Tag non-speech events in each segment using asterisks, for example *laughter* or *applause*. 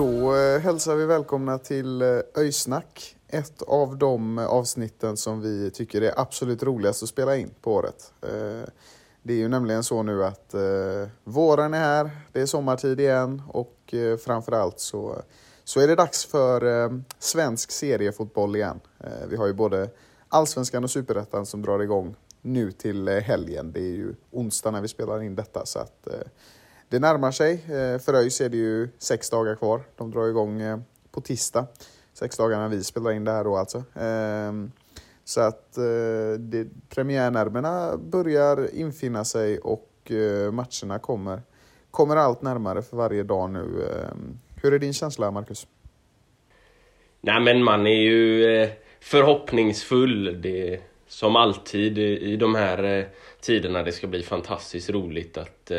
Då eh, hälsar vi välkomna till eh, Öjsnack. Ett av de eh, avsnitten som vi tycker är absolut roligast att spela in på året. Eh, det är ju nämligen så nu att eh, våren är här, det är sommartid igen och eh, framförallt så, så är det dags för svensk seriefotboll igen. Vi har ju både Allsvenskan och Superettan som drar igång nu till helgen. Det är ju onsdag när vi spelar in detta så att det närmar sig. Eh, för ÖIS är det ju sex dagar kvar. De drar igång eh, på tisdag. Sex dagar när vi spelar in det här då alltså. Ehm, så att eh, det, premiärnerverna börjar infinna sig och matcherna kommer, kommer allt närmare för varje dag nu. Ehm, hur är din känsla, Marcus? Nej, men man är ju förhoppningsfull. Det, som alltid i de här tiderna. Det ska bli fantastiskt roligt att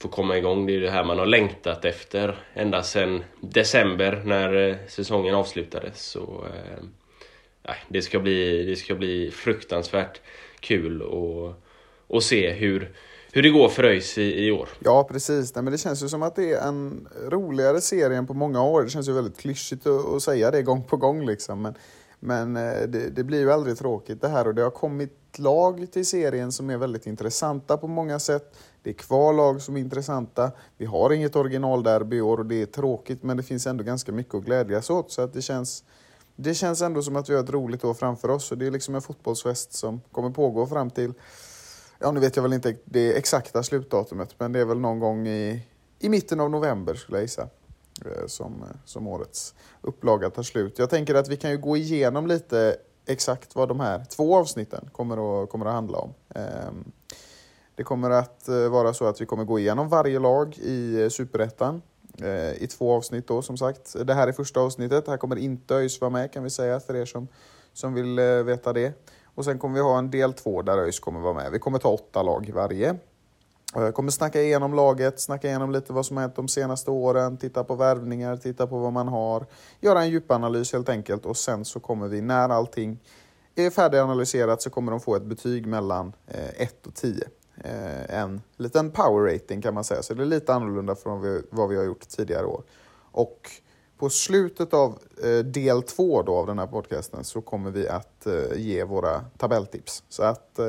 få komma igång. Det är det här man har längtat efter ända sedan december när eh, säsongen avslutades. Så, eh, det, ska bli, det ska bli fruktansvärt kul att, att se hur, hur det går för ÖIS i, i år. Ja, precis. Nej, men det känns ju som att det är en roligare serie än på många år. Det känns ju väldigt klyschigt att, att säga det gång på gång. Liksom. Men, men eh, det, det, blir ju aldrig tråkigt det här och det har kommit lag till serien som är väldigt intressanta på många sätt. Det är kvar lag som är intressanta. Vi har inget originalderby i år och det är tråkigt men det finns ändå ganska mycket att glädjas åt. Så att det, känns, det känns ändå som att vi har ett roligt år framför oss. Och det är liksom en fotbollsfest som kommer pågå fram till, ja nu vet jag väl inte det exakta slutdatumet, men det är väl någon gång i, i mitten av november skulle jag gissa. Eh, som, eh, som årets upplaga tar slut. Jag tänker att vi kan ju gå igenom lite exakt vad de här två avsnitten kommer att, kommer att handla om. Ehm, det kommer att eh, vara så att vi kommer gå igenom varje lag i eh, Superettan eh, i två avsnitt då som sagt. Det här är första avsnittet, här kommer inte ÖIS vara med kan vi säga för er som, som vill veta det. Och sen kommer vi ha en del två där ÖIS kommer vara med. Vi kommer ta åtta lag i varje. Eh, jag kommer snacka igenom laget, snacka igenom lite vad som har hänt de senaste åren, titta på värvningar, titta på vad man har, göra en djupanalys helt enkelt och sen så kommer vi, när allting är färdiganalyserat så kommer de få ett betyg mellan eh, 1 och 10. Eh, en liten power rating kan man säga, så det är lite annorlunda från vad vi har gjort tidigare år. Och på slutet av del två då av den här podcasten så kommer vi att ge våra tabelltips. Så att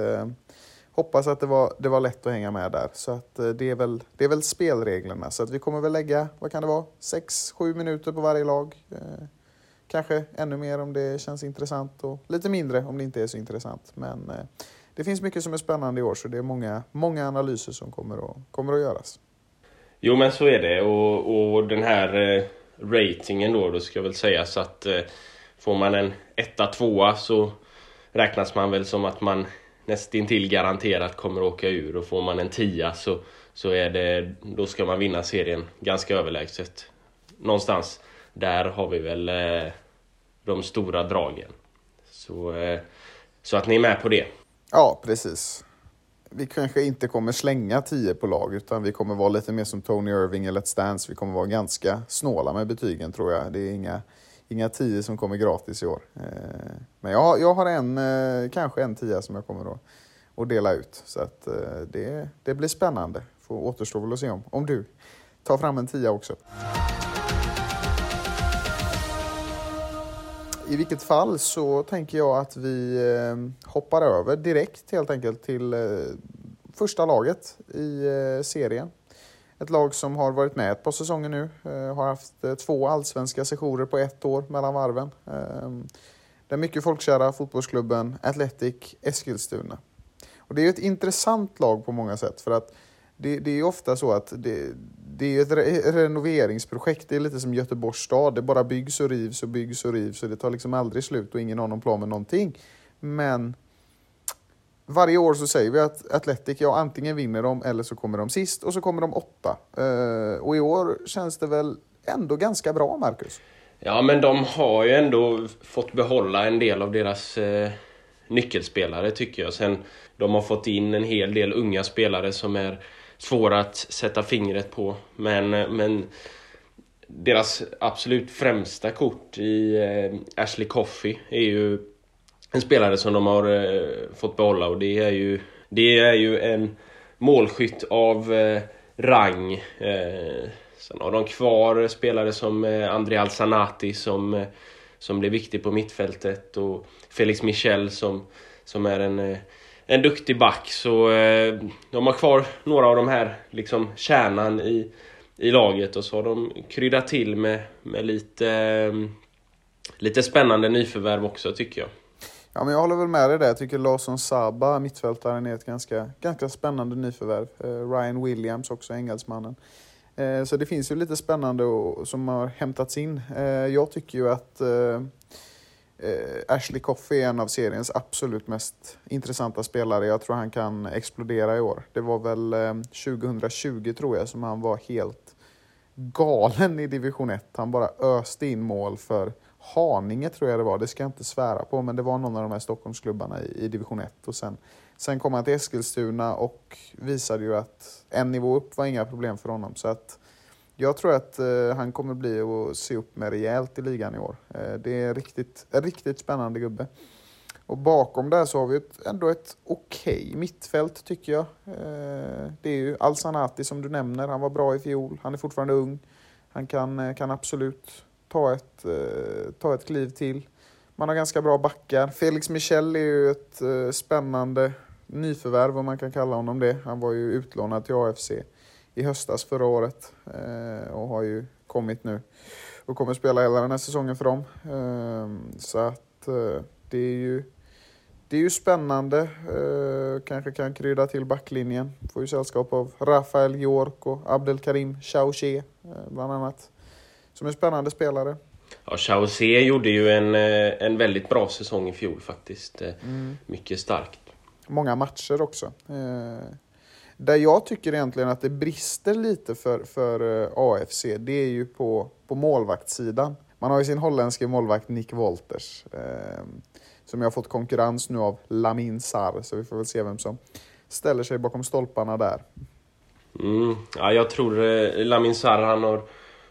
hoppas att det var, det var lätt att hänga med där. Så att eh, det är, väl, det är väl spelreglerna. Så att vi kommer väl lägga, vad kan det vara, 6-7 minuter på varje lag. Eh, kanske ännu mer om det känns intressant och lite mindre om det inte är så intressant. Men eh, det finns mycket som är spännande i år så det är många, många analyser som kommer att, kommer att göras. Jo men så är det och, och den här eh, ratingen då, då ska väl sägas att eh, får man en etta, tvåa så räknas man väl som att man nästintill garanterat kommer åka ur och får man en tia så, så är det, då ska man vinna serien ganska överlägset. Någonstans där har vi väl eh, de stora dragen. Så, eh, så att ni är med på det. Ja, precis. Vi kanske inte kommer slänga 10 på lag utan vi kommer vara lite mer som Tony Irving i Let's Dance. Vi kommer vara ganska snåla med betygen tror jag. Det är inga inga tio som kommer gratis i år. Eh, men jag, jag har en, eh, kanske en tia som jag kommer att, att dela ut. Så att eh, det, det blir spännande. Får återstå väl att se om, om du tar fram en tia också. I vilket fall så tänker jag att vi hoppar över direkt helt enkelt till första laget i serien. Ett lag som har varit med ett par säsonger nu, eh, har haft eh, två allsvenska sessioner på ett år mellan varven. Ehm, Den mycket folkkära fotbollsklubben Athletic Eskilstuna. Och det är ett intressant lag på många sätt för att det, det är ofta så att det, det är ett re renoveringsprojekt. Det är lite som Göteborgs stad. Det bara byggs och rivs och byggs och rivs och det tar liksom aldrig slut och ingen har någon plan med någonting. Men varje år så säger vi att Atletic, ja antingen vinner de eller så kommer de sist och så kommer de åtta. Eh, och i år känns det väl ändå ganska bra, Marcus? Ja, men de har ju ändå fått behålla en del av deras eh, nyckelspelare tycker jag. Sen de har fått in en hel del unga spelare som är svåra att sätta fingret på. Men, eh, men deras absolut främsta kort i eh, Ashley Coffey är ju en spelare som de har eh, fått behålla och det är ju, det är ju en målskytt av eh, rang. Eh, sen har de kvar spelare som eh, André Alsanati som, eh, som blir viktig på mittfältet och Felix Michel som, som är en eh, en duktig back så eh, de har kvar några av de här liksom kärnan i, i laget och så har de kryddat till med, med lite, eh, lite spännande nyförvärv också tycker jag. Ja, men jag håller väl med dig där. Jag tycker Larsson Saba, mittfältaren, är ett ganska, ganska spännande nyförvärv. Eh, Ryan Williams också, engelsmannen. Eh, så det finns ju lite spännande som har hämtats in. Eh, jag tycker ju att Ashley Coffey är en av seriens absolut mest intressanta spelare. Jag tror han kan explodera i år. Det var väl 2020 tror jag som han var helt galen i division 1. Han bara öste in mål för Haninge tror jag det var, det ska jag inte svära på, men det var någon av de här Stockholmsklubbarna i, i division 1. Och sen, sen kom han till Eskilstuna och visade ju att en nivå upp var inga problem för honom. Så att jag tror att eh, han kommer bli att se upp med rejält i ligan i år. Eh, det är en riktigt spännande gubbe. Och bakom där så har vi ett, ändå ett okej okay mittfält tycker jag. Eh, det är ju Alsanati som du nämner, han var bra i fjol, han är fortfarande ung. Han kan, eh, kan absolut ta ett, eh, ta ett kliv till. Man har ganska bra backar. Felix Michel är ju ett eh, spännande nyförvärv om man kan kalla honom det. Han var ju utlånad till AFC i höstas förra året eh, och har ju kommit nu och kommer spela hela den här säsongen för dem. Ehm, så att det är ju det är ju spännande, kanske kan krydda till backlinjen. Får ju sällskap av Rafael York och Abdelkarim Chauché bland annat. Som är spännande spelare. Ja, Chauché gjorde ju en, eh, en väldigt bra säsong i fjol faktiskt. Mm. Mycket starkt. Många matcher också. Där jag tycker egentligen att det brister lite för, för eh, AFC, det är ju på, på målvaktssidan. Man har ju sin holländske målvakt Nick Wolters, eh, som jag har fått konkurrens nu av Lamin Sarr, så vi får väl se vem som ställer sig bakom stolparna där. Mm. Ja, jag tror eh, Lamin Sarr, han har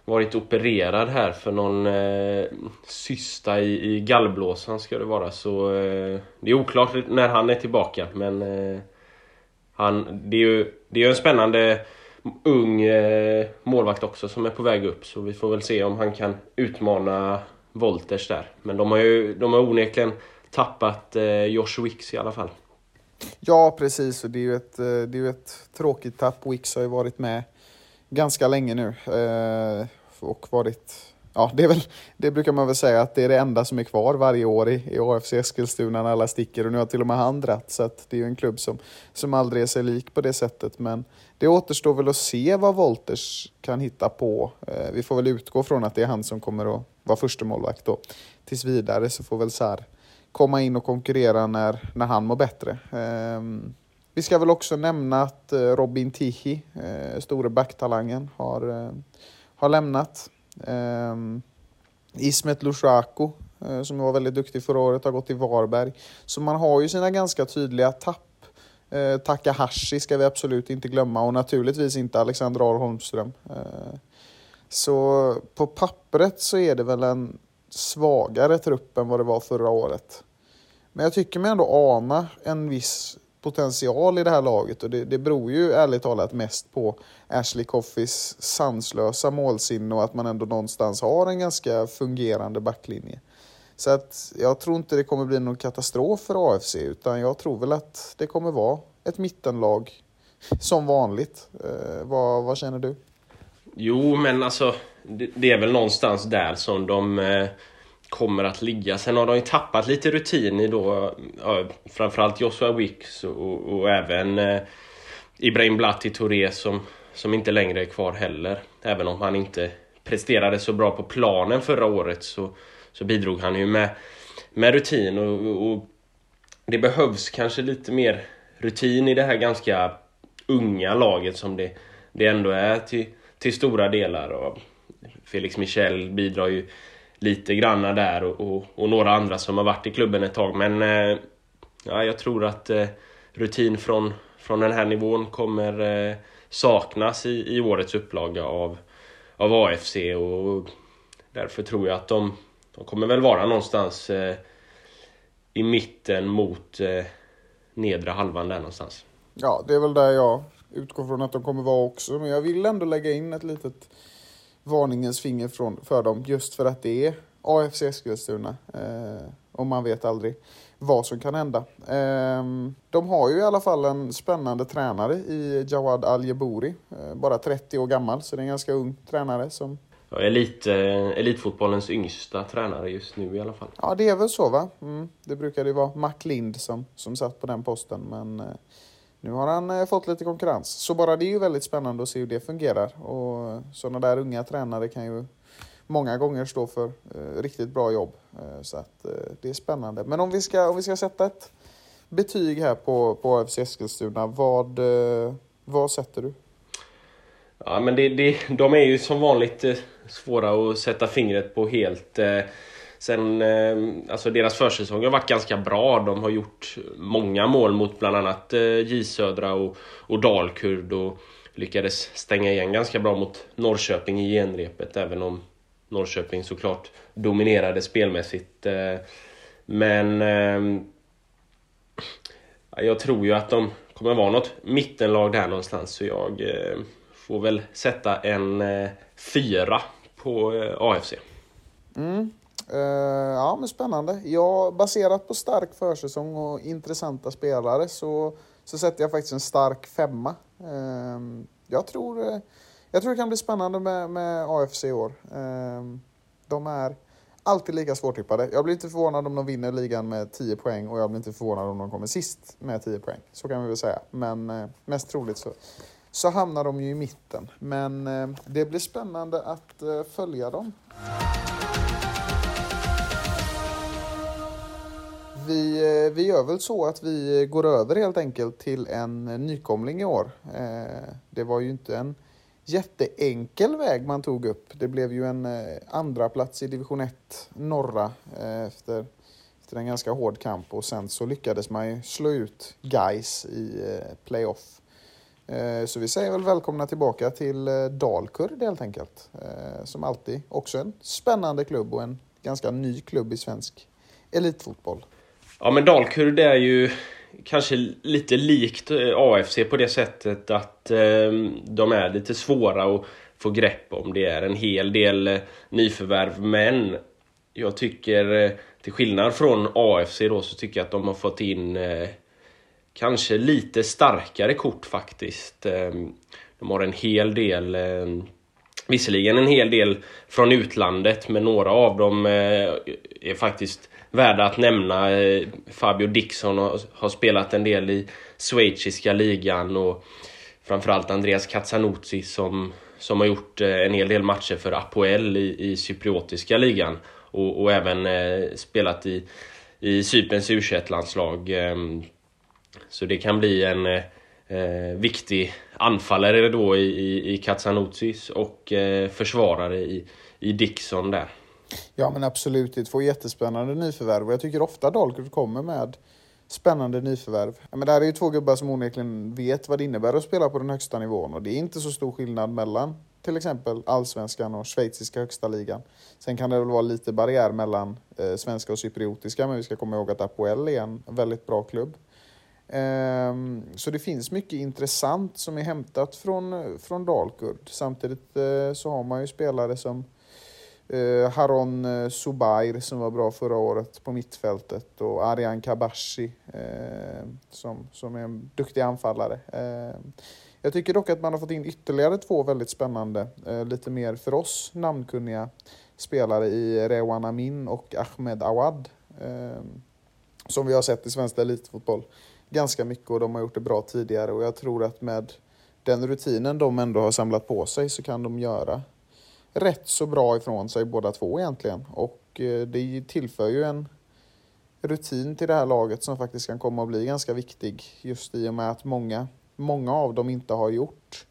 varit opererad här för någon eh, cysta i, i gallblåsan ska det vara, så eh, det är oklart när han är tillbaka, men eh, han, det är ju det är en spännande ung eh, målvakt också som är på väg upp. Så vi får väl se om han kan utmana Wolters där. Men de har ju de har onekligen tappat eh, Josh Wicks i alla fall. Ja, precis. Och det är ju ett, eh, det är ett tråkigt tapp. Wicks har ju varit med ganska länge nu. Eh, och varit ja, det, är väl, det brukar man väl säga att det är det enda som är kvar varje år i, i AFC Eskilstuna när alla sticker och nu har till och med han dratt. Så det är ju en klubb som, som aldrig är sig lik på det sättet. Men det återstår väl att se vad Wolters kan hitta på. Eh, vi får väl utgå från att det är han som kommer att vara första målvakt då. Tills vidare så får väl Sär komma in och konkurrera när, när han mår bättre. Eh, vi ska väl också nämna att eh, Robin Tihi, eh, store backtalangen, har, eh, har lämnat. Ehm, Ismet Lushaku, eh, som var väldigt duktig förra året, har gått till Varberg. Så man har ju sina ganska tydliga tapp. Takahashi ska vi absolut inte glömma och naturligtvis inte Alexander Ahl Holmström. Så på pappret så är det väl en svagare trupp än vad det var förra året. Men jag tycker mig ändå ana en viss potential i det här laget och det, det beror ju ärligt talat mest på Ashley Coffeys sanslösa målsinne och att man ändå någonstans har en ganska fungerande backlinje. Så att jag tror inte det kommer bli någon katastrof för AFC utan jag tror väl att det kommer vara ett mittenlag som vanligt. Eh, vad, vad känner du? Jo, men alltså det, det, är väl någonstans där som de eh, kommer att ligga. Sen har de ju tappat lite rutin i då ja, framförallt Joshua Wicks och, och även eh, Ibrahim Blatti Touré som, som inte längre är kvar heller. Även om han inte presterade så bra på planen förra året så, så bidrog han ju med, med rutin och, och det behövs kanske lite mer rutin i det här ganska unga laget som det, det ändå är till, till stora delar. Och Felix Michel bidrar ju lite granna där och, och, och, några andra som har varit i klubben ett tag. Men eh, ja, jag tror att eh, rutin från, från den här nivån kommer eh, saknas i, i årets upplaga av, av AFC och därför tror jag att de, de kommer väl vara någonstans eh, i mitten mot eh, nedre halvan där någonstans. Ja, det är väl där jag utgår från att de kommer vara också. Men jag vill ändå lägga in ett litet varningens finger från, för dem just för att det är AFC Eskilstuna. Eh, och man vet aldrig vad som kan hända. Eh, de har ju i alla fall en spännande tränare i Jawad Al-Jabouri. Eh, bara 30 år gammal, så det är en ganska ung tränare som Ja, elit, eh, elitfotbollens yngsta tränare just nu i alla fall. Ja, det är väl så va? Mm. Det brukade ju vara Mac Lind som, som satt på den posten, men eh, nu har han eh, fått lite konkurrens. Så bara det är ju väldigt spännande att se hur det fungerar. Och sådana där unga tränare kan ju många gånger stå för eh, riktigt bra jobb. Eh, så att eh, det är spännande. Men om vi ska, om vi ska sätta ett betyg här på, på AFC Eskilstuna, vad, eh, vad sätter du? Ja, men det, det, de är ju som vanligt eh, svåra att sätta fingret på helt. Eh, Sen, ehm, alltså deras försäsong har varit ganska bra. De har gjort många mål mot bland annat eh, J Södra och, och Dalkurd och lyckades stänga igen ganska bra mot Norrköping i genrepet även om Norrköping såklart dominerade spelmässigt. Eh. Men ehm, jag tror ju att de kommer vara något mittenlag där någonstans så jag eh, får väl sätta en fyra på AFC. Mm. Uh, ja, men spännande. Ja, baserat på stark försäsong och intressanta spelare så, så sätter jag faktiskt en stark femma. Uh, jag, tror, uh, jag tror det kan bli spännande med, med AFC i år. Ehm, de är alltid lika svårtippade. Jag blir inte förvånad om de vinner ligan med 10 poäng och jag blir inte förvånad om de kommer sist med 10 poäng. Så kan vi väl säga. Men eh, mest troligt så så hamnar de ju i mitten. Men eh, det blir spännande att eh, följa dem. Vi, eh, vi gör väl så att vi går över helt enkelt till en nykomling i år. Eh, det var ju inte en jätteenkel väg man tog upp. Det blev ju en eh, andra plats i division 1 norra efter, efter en ganska hård kamp och sen så lyckades man ju slå ut Guys i playoff så vi säger väl välkomna tillbaka till Dalkurd helt enkelt. Som alltid också en spännande klubb och en ganska ny klubb i svensk elitfotboll. Ja men Dalkurd är ju kanske lite likt eh, AFC på det sättet att ehm, de är lite svåra att få grepp om. Det är en hel del eh, nyförvärv men jag tycker eh, till skillnad från AFC då så tycker jag att de har fått in kanske lite starkare kort faktiskt. Ehm, de har en hel del, ehm, visserligen en hel del från utlandet, men några av dem är faktiskt värda att nämna. Eh, Fabio Dixon har spelat en del i schweiziska ligan och framförallt Andreas Katsanotsi som, som har gjort eh, en hel del matcher för Apoel i, i cypriotiska ligan och, och även eh, spelat i, i Cyperns u landslag ehm, så det kan bli en eh, viktig anfallare då i, i, i Katsanotsis och eh, försvarare i, i Dixon där. Ja men absolut, det är två jättespännande nyförvärv och jag tycker ofta Dalkurd kommer med spännande nyförvärv. Ja, men det här är ju två gubbar som onekligen vet vad det innebär att spela på den högsta nivån och det är inte så stor skillnad mellan till exempel allsvenskan och schweiziska högsta ligan. Sen kan det väl vara lite barriär mellan eh, svenska och cypriotiska men vi ska komma ihåg att Apoel är en väldigt bra klubb. Ehm, så det finns mycket intressant som är hämtat från, eh, från Dalkurd. Samtidigt eh, så har man ju spelare som eh, Haron eh, Subair som var bra förra året på mittfältet och Arian Kabashi eh, som, som är en duktig anfallare. Ehm, Jag tycker dock att man har fått in ytterligare två väldigt spännande, eh, lite mer för oss namnkunniga spelare i Rewan Amin och Ahmed Awad. Som vi har sett i svensk elitfotboll ganska mycket och de har gjort det bra tidigare och jag tror att med den rutinen de ändå har samlat på sig så kan de göra rätt så bra ifrån sig båda två egentligen. Och eh, det tillför ju en rutin till det här laget som faktiskt kan komma att bli ganska viktig just i och med att många, många av dem inte har gjort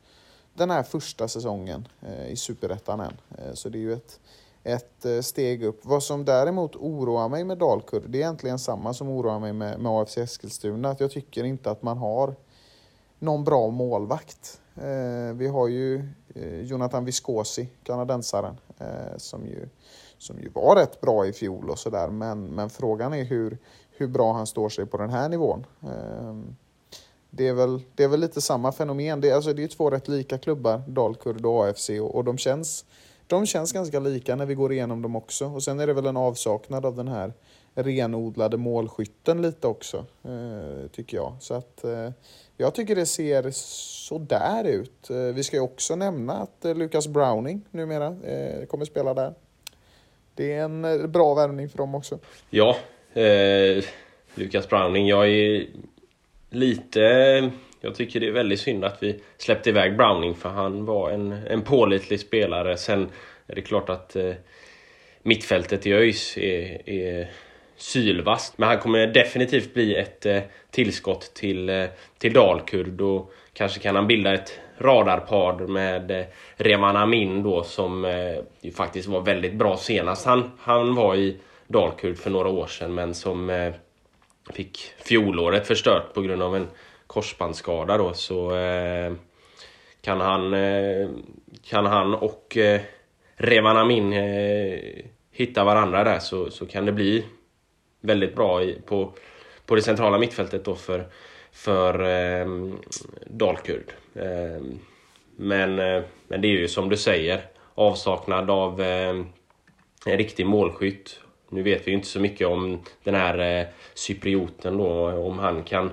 den här första säsongen eh, i Superettan än. Eh, så det är ju ett, ett steg upp. Vad som däremot oroar mig med Dalkurd, det är egentligen samma som oroar mig med, med AFC Eskilstuna. Att jag tycker inte att man har någon bra målvakt. Eh, vi har ju eh, Jonathan Viscosi, kanadensaren, eh, som, ju, som ju var rätt bra i fjol och sådär. Men, men frågan är hur, hur bra han står sig på den här nivån. Det är väl, det är väl lite samma fenomen. Det, är, alltså, det är två rätt lika klubbar, Dalkurd och AFC, och, och de, känns, de känns ganska lika när vi går igenom dem också. Och sen är det väl en avsaknad av den här renodlade målskytten lite också, eh, tycker jag. Så att eh, jag tycker det ser sådär ut. Eh, vi ska ju också nämna att eh, Lucas Browning numera eh, kommer spela där. Det är en eh, bra värvning för dem också. Ja, eh, Lucas Browning. Jag är lite... Jag tycker det är väldigt synd att vi släppte iväg Browning för han var en, en pålitlig spelare. Sen är det klart att eh, mittfältet i ÖIS är, är sylvast. Men han kommer definitivt bli ett eh, tillskott till, eh, till Dalkurd. Och kanske kan han bilda ett radarpar med eh, Amin då som eh, ju faktiskt var väldigt bra senast. Han, han var i Dalkurd för några år sedan men som eh, fick fjolåret förstört på grund av en korsbandsskada då. Så eh, kan han, eh, kan han och Revan Amin hitta varandra där så, så kan det bli väldigt bra i, på, på det centrala mittfältet då för, för eh, Dalkurd. Eh, men, eh, men det är ju som du säger avsaknad av eh, en riktig målskytt. Nu vet vi ju inte så mycket om den här eh, cyprioten då, om han kan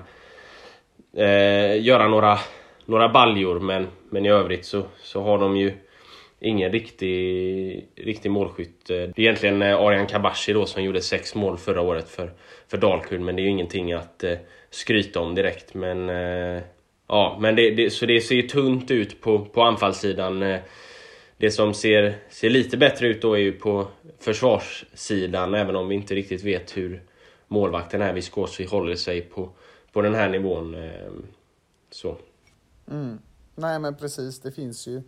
eh, göra några, några baljor men, men i övrigt så, så har de ju ingen riktig, riktig målskytt. Det är egentligen eh, Arian Kabashi då som gjorde sex mål förra året för, för Dalkurd men det är ju ingenting att eh, skryta om direkt. Men, eh, ja, men det, det, så det ser ju tunt ut på, på anfallssidan. Eh, det som ser, ser lite bättre ut då är ju på försvarssidan även om vi inte riktigt vet hur målvakten här Viskosi håller sig på, på den här nivån. Eh, så. Mm. Nej men precis, det finns ju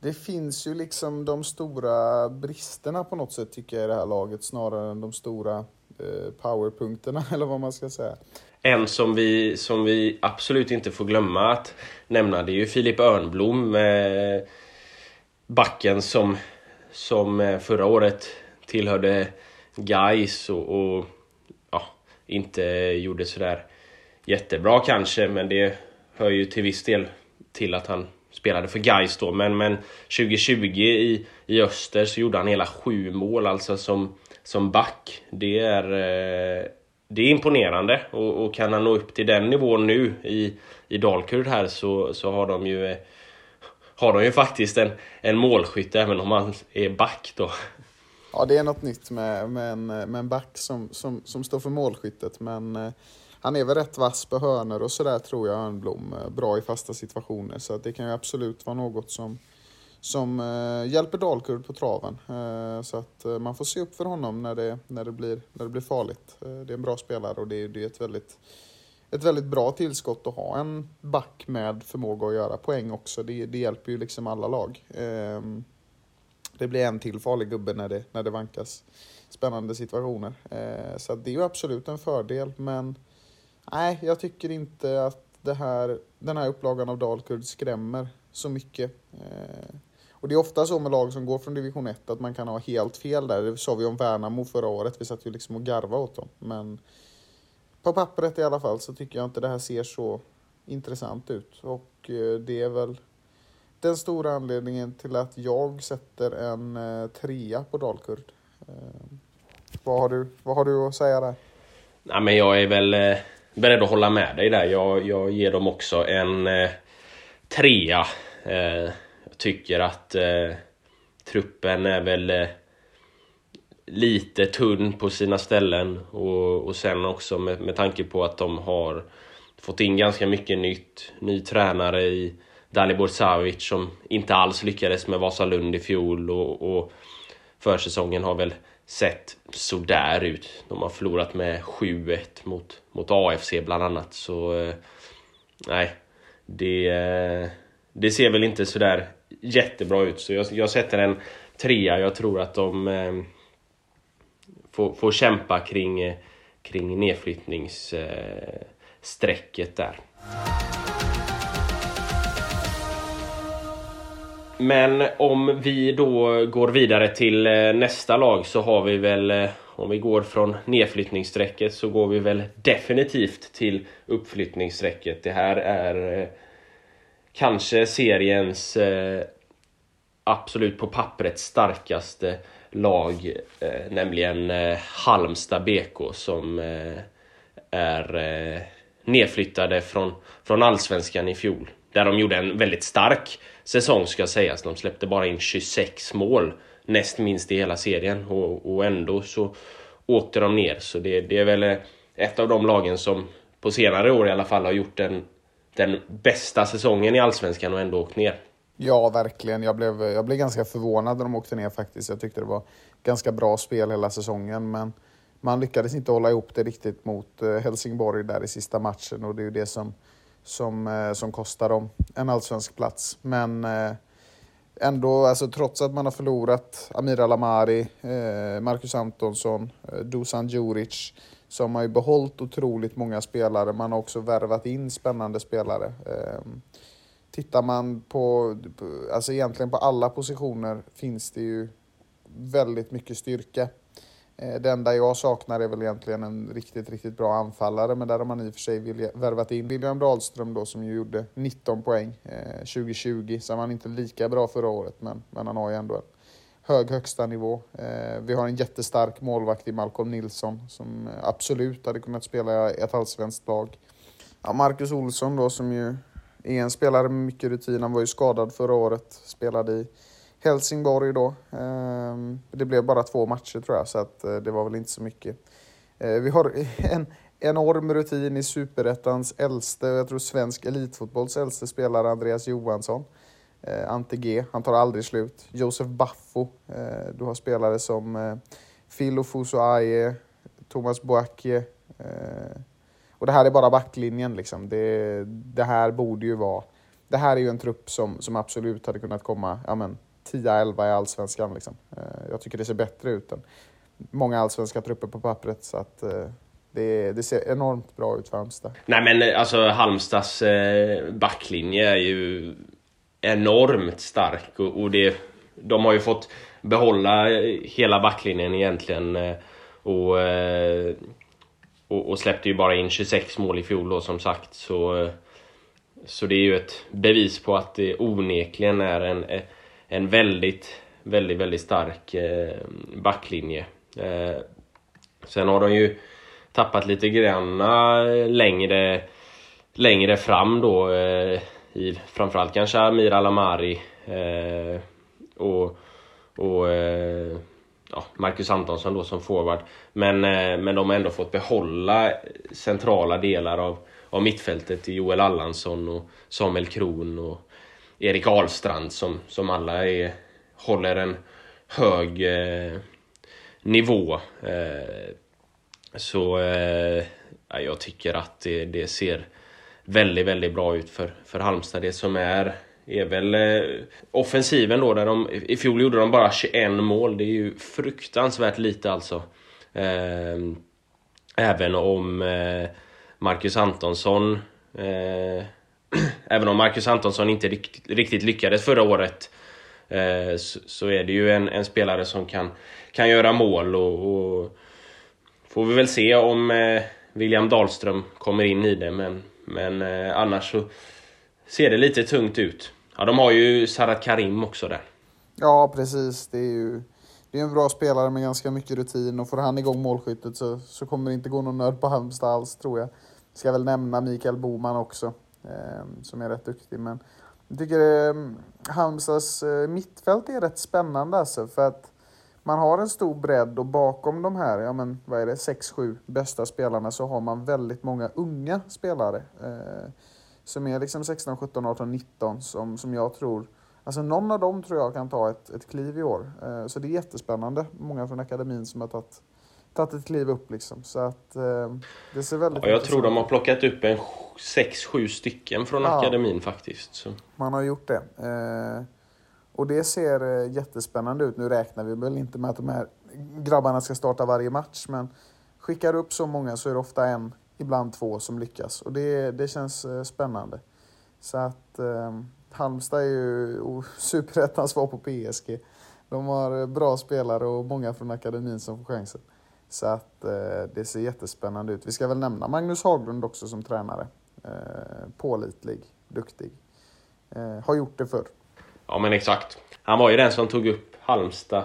det finns ju liksom de stora bristerna på något sätt tycker jag i det här laget snarare än de stora eh, powerpunkterna *laughs* eller vad man ska säga. En som vi, som vi absolut inte får glömma att nämna det är ju Filip Örnblom. Eh, backen som, som eh, förra året tillhörde Gais och, och ja, inte gjorde sådär jättebra kanske men det hör ju till viss del till att han spelade för Gais då. Men, men 2020 i, i Öster så gjorde han hela sju mål alltså som, som back. Det är, eh, det är imponerande och, och, kan han nå upp till den nivån nu i, i Dalkurd här så, så har de ju eh, har de ju faktiskt en, en målskytt även om han är back då. Ja, det är något nytt med, med, en, med en back som, som, som står för målskyttet men eh, han är väl rätt vass på hörnor och sådär tror jag Örnblom. Eh, bra i fasta situationer så att det kan ju absolut vara något som, som eh, hjälper Dalkurd på traven. Eh, så att eh, man får se upp för honom när det, när det, blir, när det blir farligt. Eh, det är en bra spelare och det är, det är ett, väldigt, ett väldigt bra tillskott att ha en back med förmåga att göra poäng också. Det, det hjälper ju liksom alla lag. Ehm, det blir en till farlig gubbe när det, när det vankas spännande situationer. Eh, så det är ju absolut en fördel men Nej, jag tycker inte att det här, den här upplagan av Dalkurd skrämmer så mycket. Eh, och det är ofta så med lag som går från division 1 att man kan ha helt fel där. Det sa vi om Värnamo förra året. Vi satt ju liksom och garva åt dem. Men på pappret i alla fall så tycker jag inte det här ser så intressant ut. Och eh, det är väl den stora anledningen till att jag sätter en eh, trea på Dalkurd. Eh, vad har du, vad har du att säga där? Nej, men jag är väl eh, beredd att hålla med dig där. Jag, jag ger dem också en, eh, trea. Eh, jag tycker att eh, truppen är väl eh, lite tunn på sina ställen och, och sen också med, med tanke på att de har fått in ganska mycket nytt. Ny tränare i Dalibor Savic som inte alls lyckades med Vasalund i fjol och, och försäsongen har väl sett sådär ut. De har förlorat med 7-1 mot, mot AFC bland annat så eh, nej, det, eh, det ser väl inte sådär jättebra ut så jag, jag sätter en trea. Jag tror att de eh, får, får kämpa kring, eh, kring nedflyttningsstrecket där. Men om vi då går vidare till eh, nästa lag så har vi väl, eh, om vi går från nedflyttningsstrecket så går vi väl definitivt till uppflyttningsstrecket. Det här är eh, kanske seriens eh, absolut på pappret starkaste lag, nämligen Halmstad BK som är nedflyttade från, från Allsvenskan i fjol. Där de gjorde en väldigt stark säsong ska sägas. De släppte bara in 26 mål, näst minst i hela serien och, och ändå så åkte de ner. Så det, det är väl eh, ett av de lagen som på senare år i alla fall har gjort den, den bästa säsongen i Allsvenskan och ändå åkt ner. Ja, verkligen. Jag blev, jag blev ganska förvånad när de åkte ner faktiskt. Jag tyckte det var ganska bra spel hela säsongen, men man lyckades inte hålla ihop det riktigt mot eh, Helsingborg där i sista matchen och det är ju det som som, eh, som kostar dem en allsvensk plats. Men eh, ändå, alltså, trots att man har förlorat Amir Alamari, eh, Marcus Antonsson, Dusan Djuric, så har man ju behållit otroligt många spelare. Man har också värvat in spännande spelare. Ehm, tittar man på, alltså egentligen på alla positioner finns det ju väldigt mycket styrka. Eh, det enda jag saknar är väl egentligen en riktigt, riktigt bra anfallare, men där har man i och för sig värvat in William Dahlström då som ju gjorde 19 poäng eh, 2020. var han inte lika bra förra året, men, men han har ju ändå en hög högsta nivå. Eh, vi har en jättestark målvakt i Malcolm Nilsson som eh, absolut hade kunnat spela i ett allsvenskt lag. Ja, Marcus Olsson då som ju är en spelare med mycket rutin. Han var ju skadad förra året, spelade i Helsingborg då. Ehm, det blev bara två matcher tror jag, så att eh, det var väl inte så mycket. Eh, vi har en enorm rutin i superettans äldste, jag tror svensk elitfotbolls äldste spelare, Andreas Johansson. Eh, Ante G, han tar aldrig slut. Josef Baffo, du har spelare som Phil Ofuso Thomas Boakye. Och det här är bara backlinjen liksom. Det, det här borde ju vara... Det här är ju en trupp som, som absolut hade kunnat komma, ja men, 10-11 i allsvenskan. Liksom. Eh, jag tycker det ser bättre ut än många allsvenska trupper på pappret. Så att, eh, det, det, ser enormt bra ut för Halmstad. Nej men eh, alltså Halmstads backlinje är ju enormt stark och, och det, de har ju fått behålla hela backlinjen egentligen och, och, och släppte ju bara in 26 mål i fjol då som sagt så så det är ju ett bevis på att det onekligen är en, en väldigt, väldigt, väldigt stark eh, backlinje. Eh, sen har de ju tappat lite granna längre, längre fram då eh, i framförallt kanske Amir Alamari eh, och, och eh, ja, Marcus Antonsson då som forward. Men, eh, men de har ändå fått behålla centrala delar av, av mittfältet i Joel Allansson och Samuel Kron och Erik Ahlstrand som, som alla är, håller en hög eh, nivå. Eh, så eh, jag tycker att det, det, ser väldigt, väldigt bra ut för, för Halmstad. Det som är är väl eh, offensiven då, där de, i fjol gjorde de bara 21 mål. Det är ju fruktansvärt lite alltså. Eh, även om eh, Marcus Antonsson eh, *clears throat* även om Marcus Antonsson inte riktigt lyckades förra året eh, så är det ju en, en spelare som kan, kan göra mål och, och får vi väl se om eh, William Dahlström kommer in i det men, men eh, annars så ser det lite tungt ut. Ja, de har ju Sarat Karim också där. Ja, precis. Det är ju det är en bra spelare med ganska mycket rutin och får han igång målskyttet så, så kommer det inte gå någon nöd på Halmstad alls tror jag. Ska väl nämna Mikael Boman också. Ehm, som är rätt duktig. Men Jag tycker eh, Halmstads eh, mittfält är rätt spännande alltså, för att man har en stor bredd och bakom de här, ja men vad är det, 6-7 bästa spelarna så har man väldigt många unga spelare. Eh, som är liksom 16, 17, 18, 19 som, som jag tror, alltså någon av dem tror jag kan ta ett, ett kliv i år. Eh, så det är jättespännande, många från akademin som har tagit tagit ett kliv upp liksom. Så att eh, det ser väldigt ja, Jag tror de har plockat upp en 6-7 stycken från ja, akademin faktiskt. Så. Man har gjort det. Eh, och det ser eh, jättespännande ut. Nu räknar vi väl inte med att de här grabbarna ska starta varje match, men skickar upp så många så är det ofta en, ibland två som lyckas. Och det, det känns eh, spännande. Så att eh, Halmstad är ju *laughs* superettans svar på PSG. De har eh, bra spelare och många från akademin som får chansen. Så att eh, det ser jättespännande ut. Vi ska väl nämna Magnus Haglund också som tränare. Eh, pålitlig, duktig. Eh, har gjort det förr. Ja men exakt. Han var ju den som tog upp Halmstad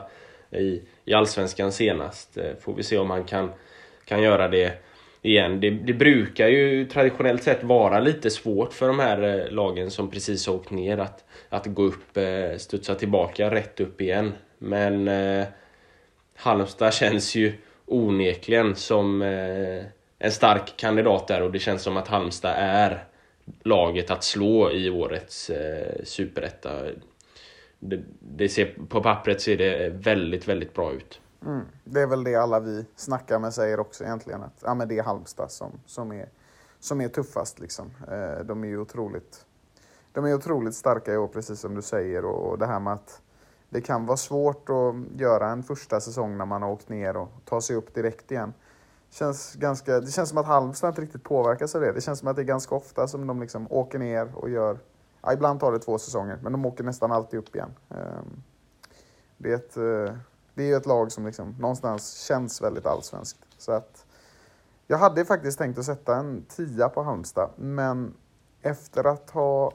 i, i Allsvenskan senast. Eh, får vi se om han kan, kan göra det igen. Det, det, brukar ju traditionellt sett vara lite svårt för de här eh, lagen som precis har åkt ner att, att gå upp, eh, studsa tillbaka rätt upp igen. Men eh, Halmstad känns ju onekligen som eh, en stark kandidat där och det känns som att Halmstad är laget att slå i årets eh, superetta. Det, det ser, på pappret ser det väldigt, väldigt bra ut. Mm. Det är väl det alla vi snackar med säger också egentligen. Att, ja, men det är Halmstad som, som, är, som är tuffast. Liksom. Eh, de är ju otroligt, de är otroligt starka i år, precis som du säger. Och, och det här med att det kan vara svårt att göra en första säsong när man har åkt ner och ta sig upp direkt igen. Känns ganska, det känns som att Halmstad inte riktigt påverkas av det. Det känns som att det är ganska ofta som de liksom åker ner och gör... Ja, ibland tar det två säsonger, men de åker nästan alltid upp igen. Ehm, det är ett, eh, det är ett lag som liksom någonstans känns väldigt allsvenskt. Så att, jag hade faktiskt tänkt att sätta en tia på Halmstad, men efter att ha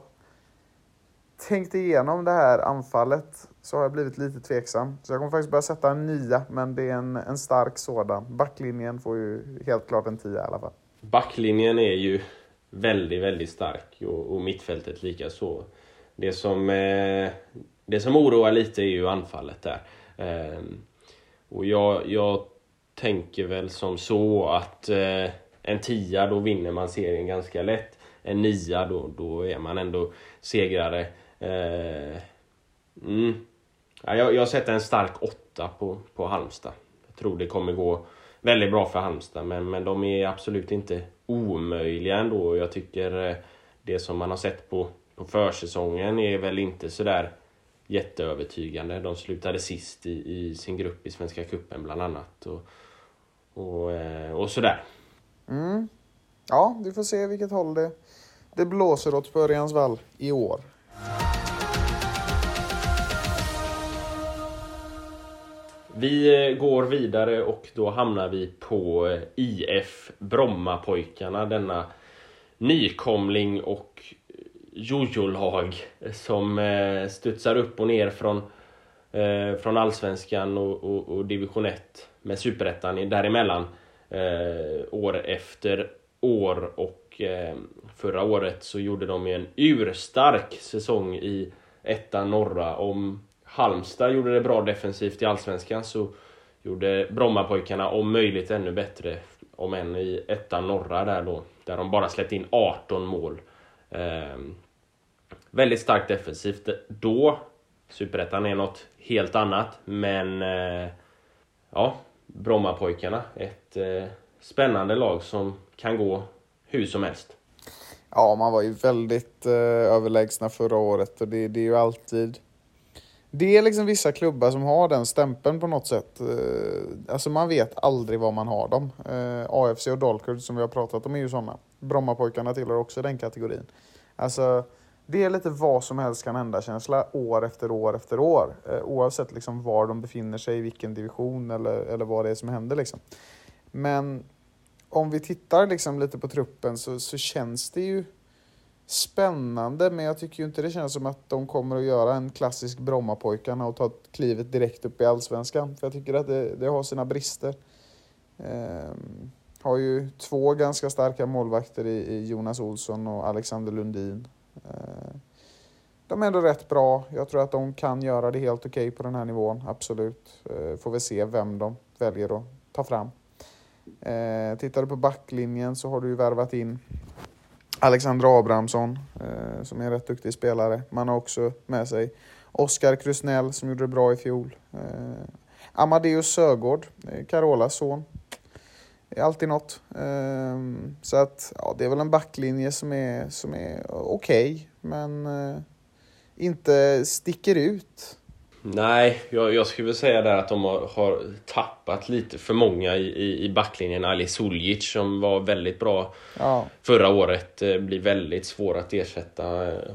tänkt igenom det här anfallet så har jag blivit lite tveksam. Så jag kommer faktiskt börja sätta en nia, men det är en, en stark sådan. Backlinjen får ju helt klart en tia i alla fall. Backlinjen är ju väldigt, väldigt stark och, och mittfältet lika så. Det som, eh, det som oroar lite är ju anfallet där. Eh, och jag, jag tänker väl som så att eh, en tia, då vinner man serien ganska lätt. En nia, då, då är man ändå segrare. Eh, mm. ja, jag, jag sätter en stark åtta på, på Halmstad. Jag tror det kommer gå väldigt bra för Halmstad, men, men de är absolut inte omöjliga ändå. Jag tycker eh, det som man har sett på, på försäsongen är väl inte sådär jätteövertygande. De slutade sist i, i sin grupp i Svenska Kuppen bland annat. Och, och, eh, och sådär. Mm. Ja, vi får se vilket håll det, det blåser åt på Örjans vall i år. Vi eh, går vidare och då hamnar vi på eh, IF Brommapojkarna, denna nykomling och eh, jojo-lag som studsar upp och ner från, från Allsvenskan och, och, och Division 1 med Superettan däremellan år efter år och förra året så gjorde de en urstark säsong i ettan norra. Om Halmstad gjorde det bra defensivt i Allsvenskan så gjorde Brommapojkarna om möjligt ännu bättre, om än i ettan norra där då, där de bara släppte in 18 mål. Eh, väldigt starkt defensivt då. Superettan är något helt annat, men eh, ja, Brommapojkarna, ett eh, spännande lag som kan gå hur som helst. Ja, man var ju väldigt eh, överlägsna förra året och det, det är ju alltid det är liksom vissa klubbar som har den stämpeln på något sätt. Eh, alltså man vet aldrig var man har dem. Eh, AFC och Dalkurd som vi har pratat om är ju sådana. Brommapojkarna tillhör också den kategorin. Alltså, det är lite vad som helst kan hända-känsla år efter år efter år. Eh, oavsett liksom var de befinner sig, i vilken division eller, eller vad det är som händer. Liksom. Men om vi tittar liksom lite på truppen så, så känns det ju spännande, men jag tycker ju inte det känns som att de kommer att göra en klassisk Brommapojkarna och ta klivet direkt upp i Allsvenskan. För jag tycker att det, det har sina brister. Ehm, har ju två ganska starka målvakter i, i, Jonas Olsson och Alexander Lundin. Ehm, de är ändå rätt bra. Jag tror att de kan göra det helt okej okay på den här nivån, absolut. Ehm, får vi se vem de väljer att ta fram. Eh, tittar du på backlinjen så har du ju värvat in Alexander Abrahamsson, eh, som är en rätt duktig spelare. Man har också med sig Oskar Krusnell som gjorde det bra i fjol. Eh, Amadeus Sögård, eh, Carolas son. Det är alltid något. Eh, så att, ja, det är väl en backlinje som är, som är okej, okay, men eh, inte sticker ut. Nej, jag, jag skulle väl säga där att de har, har tappat lite för många i, i, i backlinjen. Ali Suljic som var väldigt bra ja. förra året eh, blir väldigt svår att ersätta.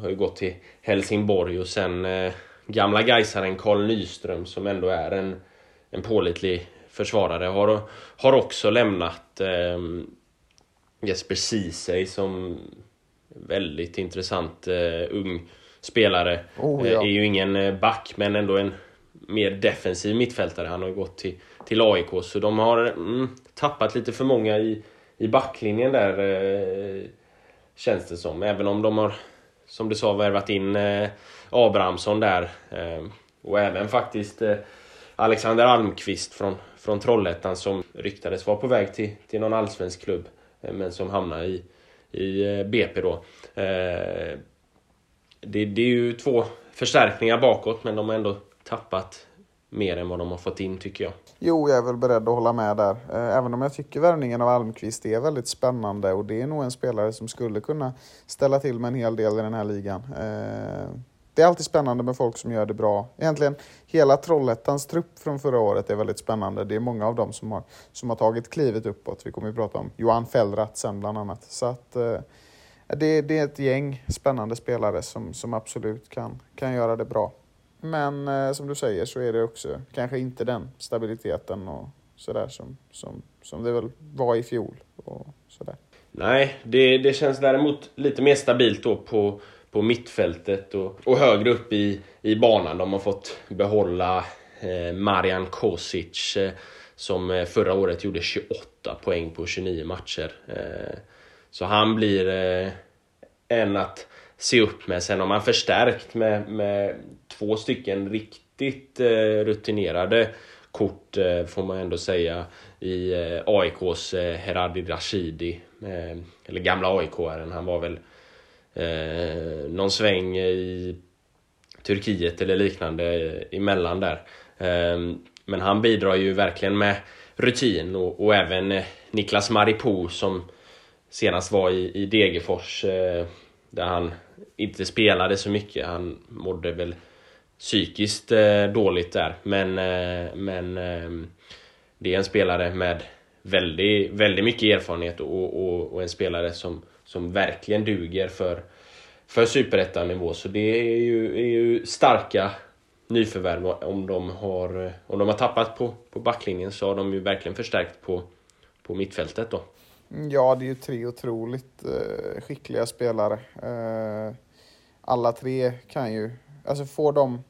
Har ju gått till Helsingborg och sen eh, gamla Gaisaren Karl Nyström som ändå är en, en pålitlig försvarare har, har också lämnat. Eh, Jesper Ceesay som väldigt intressant eh, ung spelare. Oh, ja. Är ju ingen eh, back men ändå en mer defensiv mittfältare. Han har gått till, till AIK så de har mm, tappat lite för många i, i backlinjen där. Eh, känns det som. Även om de har, som du sa, värvat in eh, Abrahamsson där. Eh, och även faktiskt eh, Alexander Almqvist från, från Trollhättan som ryktades vara på väg till, till någon allsvensk klubb. Eh, men som hamnar i, i BP då det, det är ju två förstärkningar bakåt men de har ändå tappat mer än vad de har fått in tycker jag. Jo, jag är väl beredd att hålla med där. Eh, även om jag tycker värvningen av Almqvist är väldigt spännande och det är nog en spelare som skulle kunna ställa till med en hel del i den här ligan. Eh, det är alltid spännande med folk som gör det bra. Egentligen hela Trollhättans trupp från förra året är väldigt spännande. Det är många av dem som har, som har tagit klivet uppåt. Vi kommer ju prata om Johan Fellrath sen bland annat. Så att, eh, det, det är ett gäng spännande spelare som, som absolut kan, kan göra det bra. Men eh, som du säger så är det också kanske inte den stabiliteten och sådär som, som, som det väl var i fjol. Och sådär. Nej, det, det känns däremot lite mer stabilt då på, på mittfältet och, och högre upp i, i banan. De har fått behålla eh, Marian Kosic eh, som eh, förra året gjorde 28 poäng på 29 matcher. Eh, så han blir eh, en att se upp med. Sen har man förstärkt med, med två stycken riktigt eh, rutinerade kort eh, får man ändå säga i eh, AIKs eh, Heradi Rashidi. Eh, eller gamla AIK-aren. Han var väl eh, någon sväng i Turkiet eller liknande eh, emellan där. Eh, men han bidrar ju verkligen med rutin och, och även eh, Niklas Maripo som senast var i, i Degerfors eh, där han inte spelade så mycket. Han mådde väl psykiskt eh, dåligt där. Men, eh, men eh, det är en spelare med väldigt, väldigt mycket erfarenhet och, och, och en spelare som, som verkligen duger för, för superettanivå. Så det är ju, är ju starka nyförvärv. Om de har, eh, om de har tappat på, på backlinjen så har de ju verkligen förstärkt på, på mittfältet då. Ja, det är ju tre otroligt eh, skickliga spelare. Eh, alla tre kan ju, alltså får de,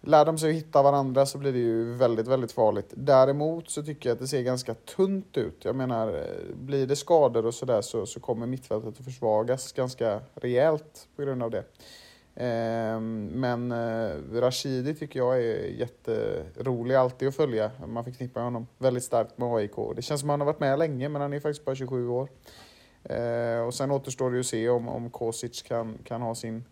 lär de sig att hitta varandra så blir det ju väldigt, väldigt farligt. Däremot så tycker jag att det ser ganska tunt ut. Jag menar, eh, blir det skador och sådär så, så kommer mittfältet att försvagas ganska rejält på grund av det. Ehm, men eh, Rashidi tycker jag är jätterolig alltid att följa. Man förknippar honom väldigt starkt med AIK. Det känns som att han har varit med länge, men han är faktiskt bara 27 år. Ehm, och sen återstår det ju att se om, om Kosic kan, kan ha sin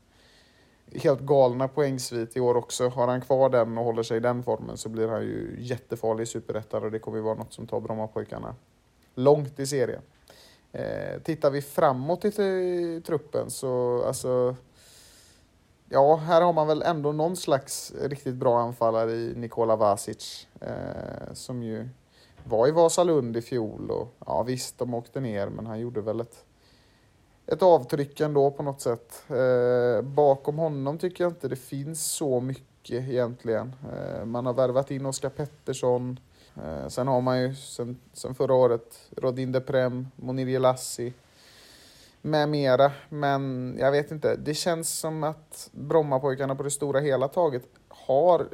helt galna poängsvit i år också. Har han kvar den och håller sig i den formen så blir han ju jättefarlig i Superettan och det kommer ju vara något som tar Brommapojkarna långt i serien. Eh, tittar vi framåt i truppen så alltså ja, här har man väl ändå någon slags riktigt bra anfallare i Nikola Vasic. Eh, som ju var i Vasalund i fjol och ja visst, de åkte ner men han gjorde väl ett, ett avtryck ändå på något sätt. Eh, bakom honom tycker jag inte det finns så mycket egentligen. Eh, man har värvat in Oskar Pettersson. Eh, sen har man ju sen, sen förra året Rodin Deprem, Monir Jelassi med mera. Men jag vet inte, det känns som att Brommapojkarna på det stora hela taget har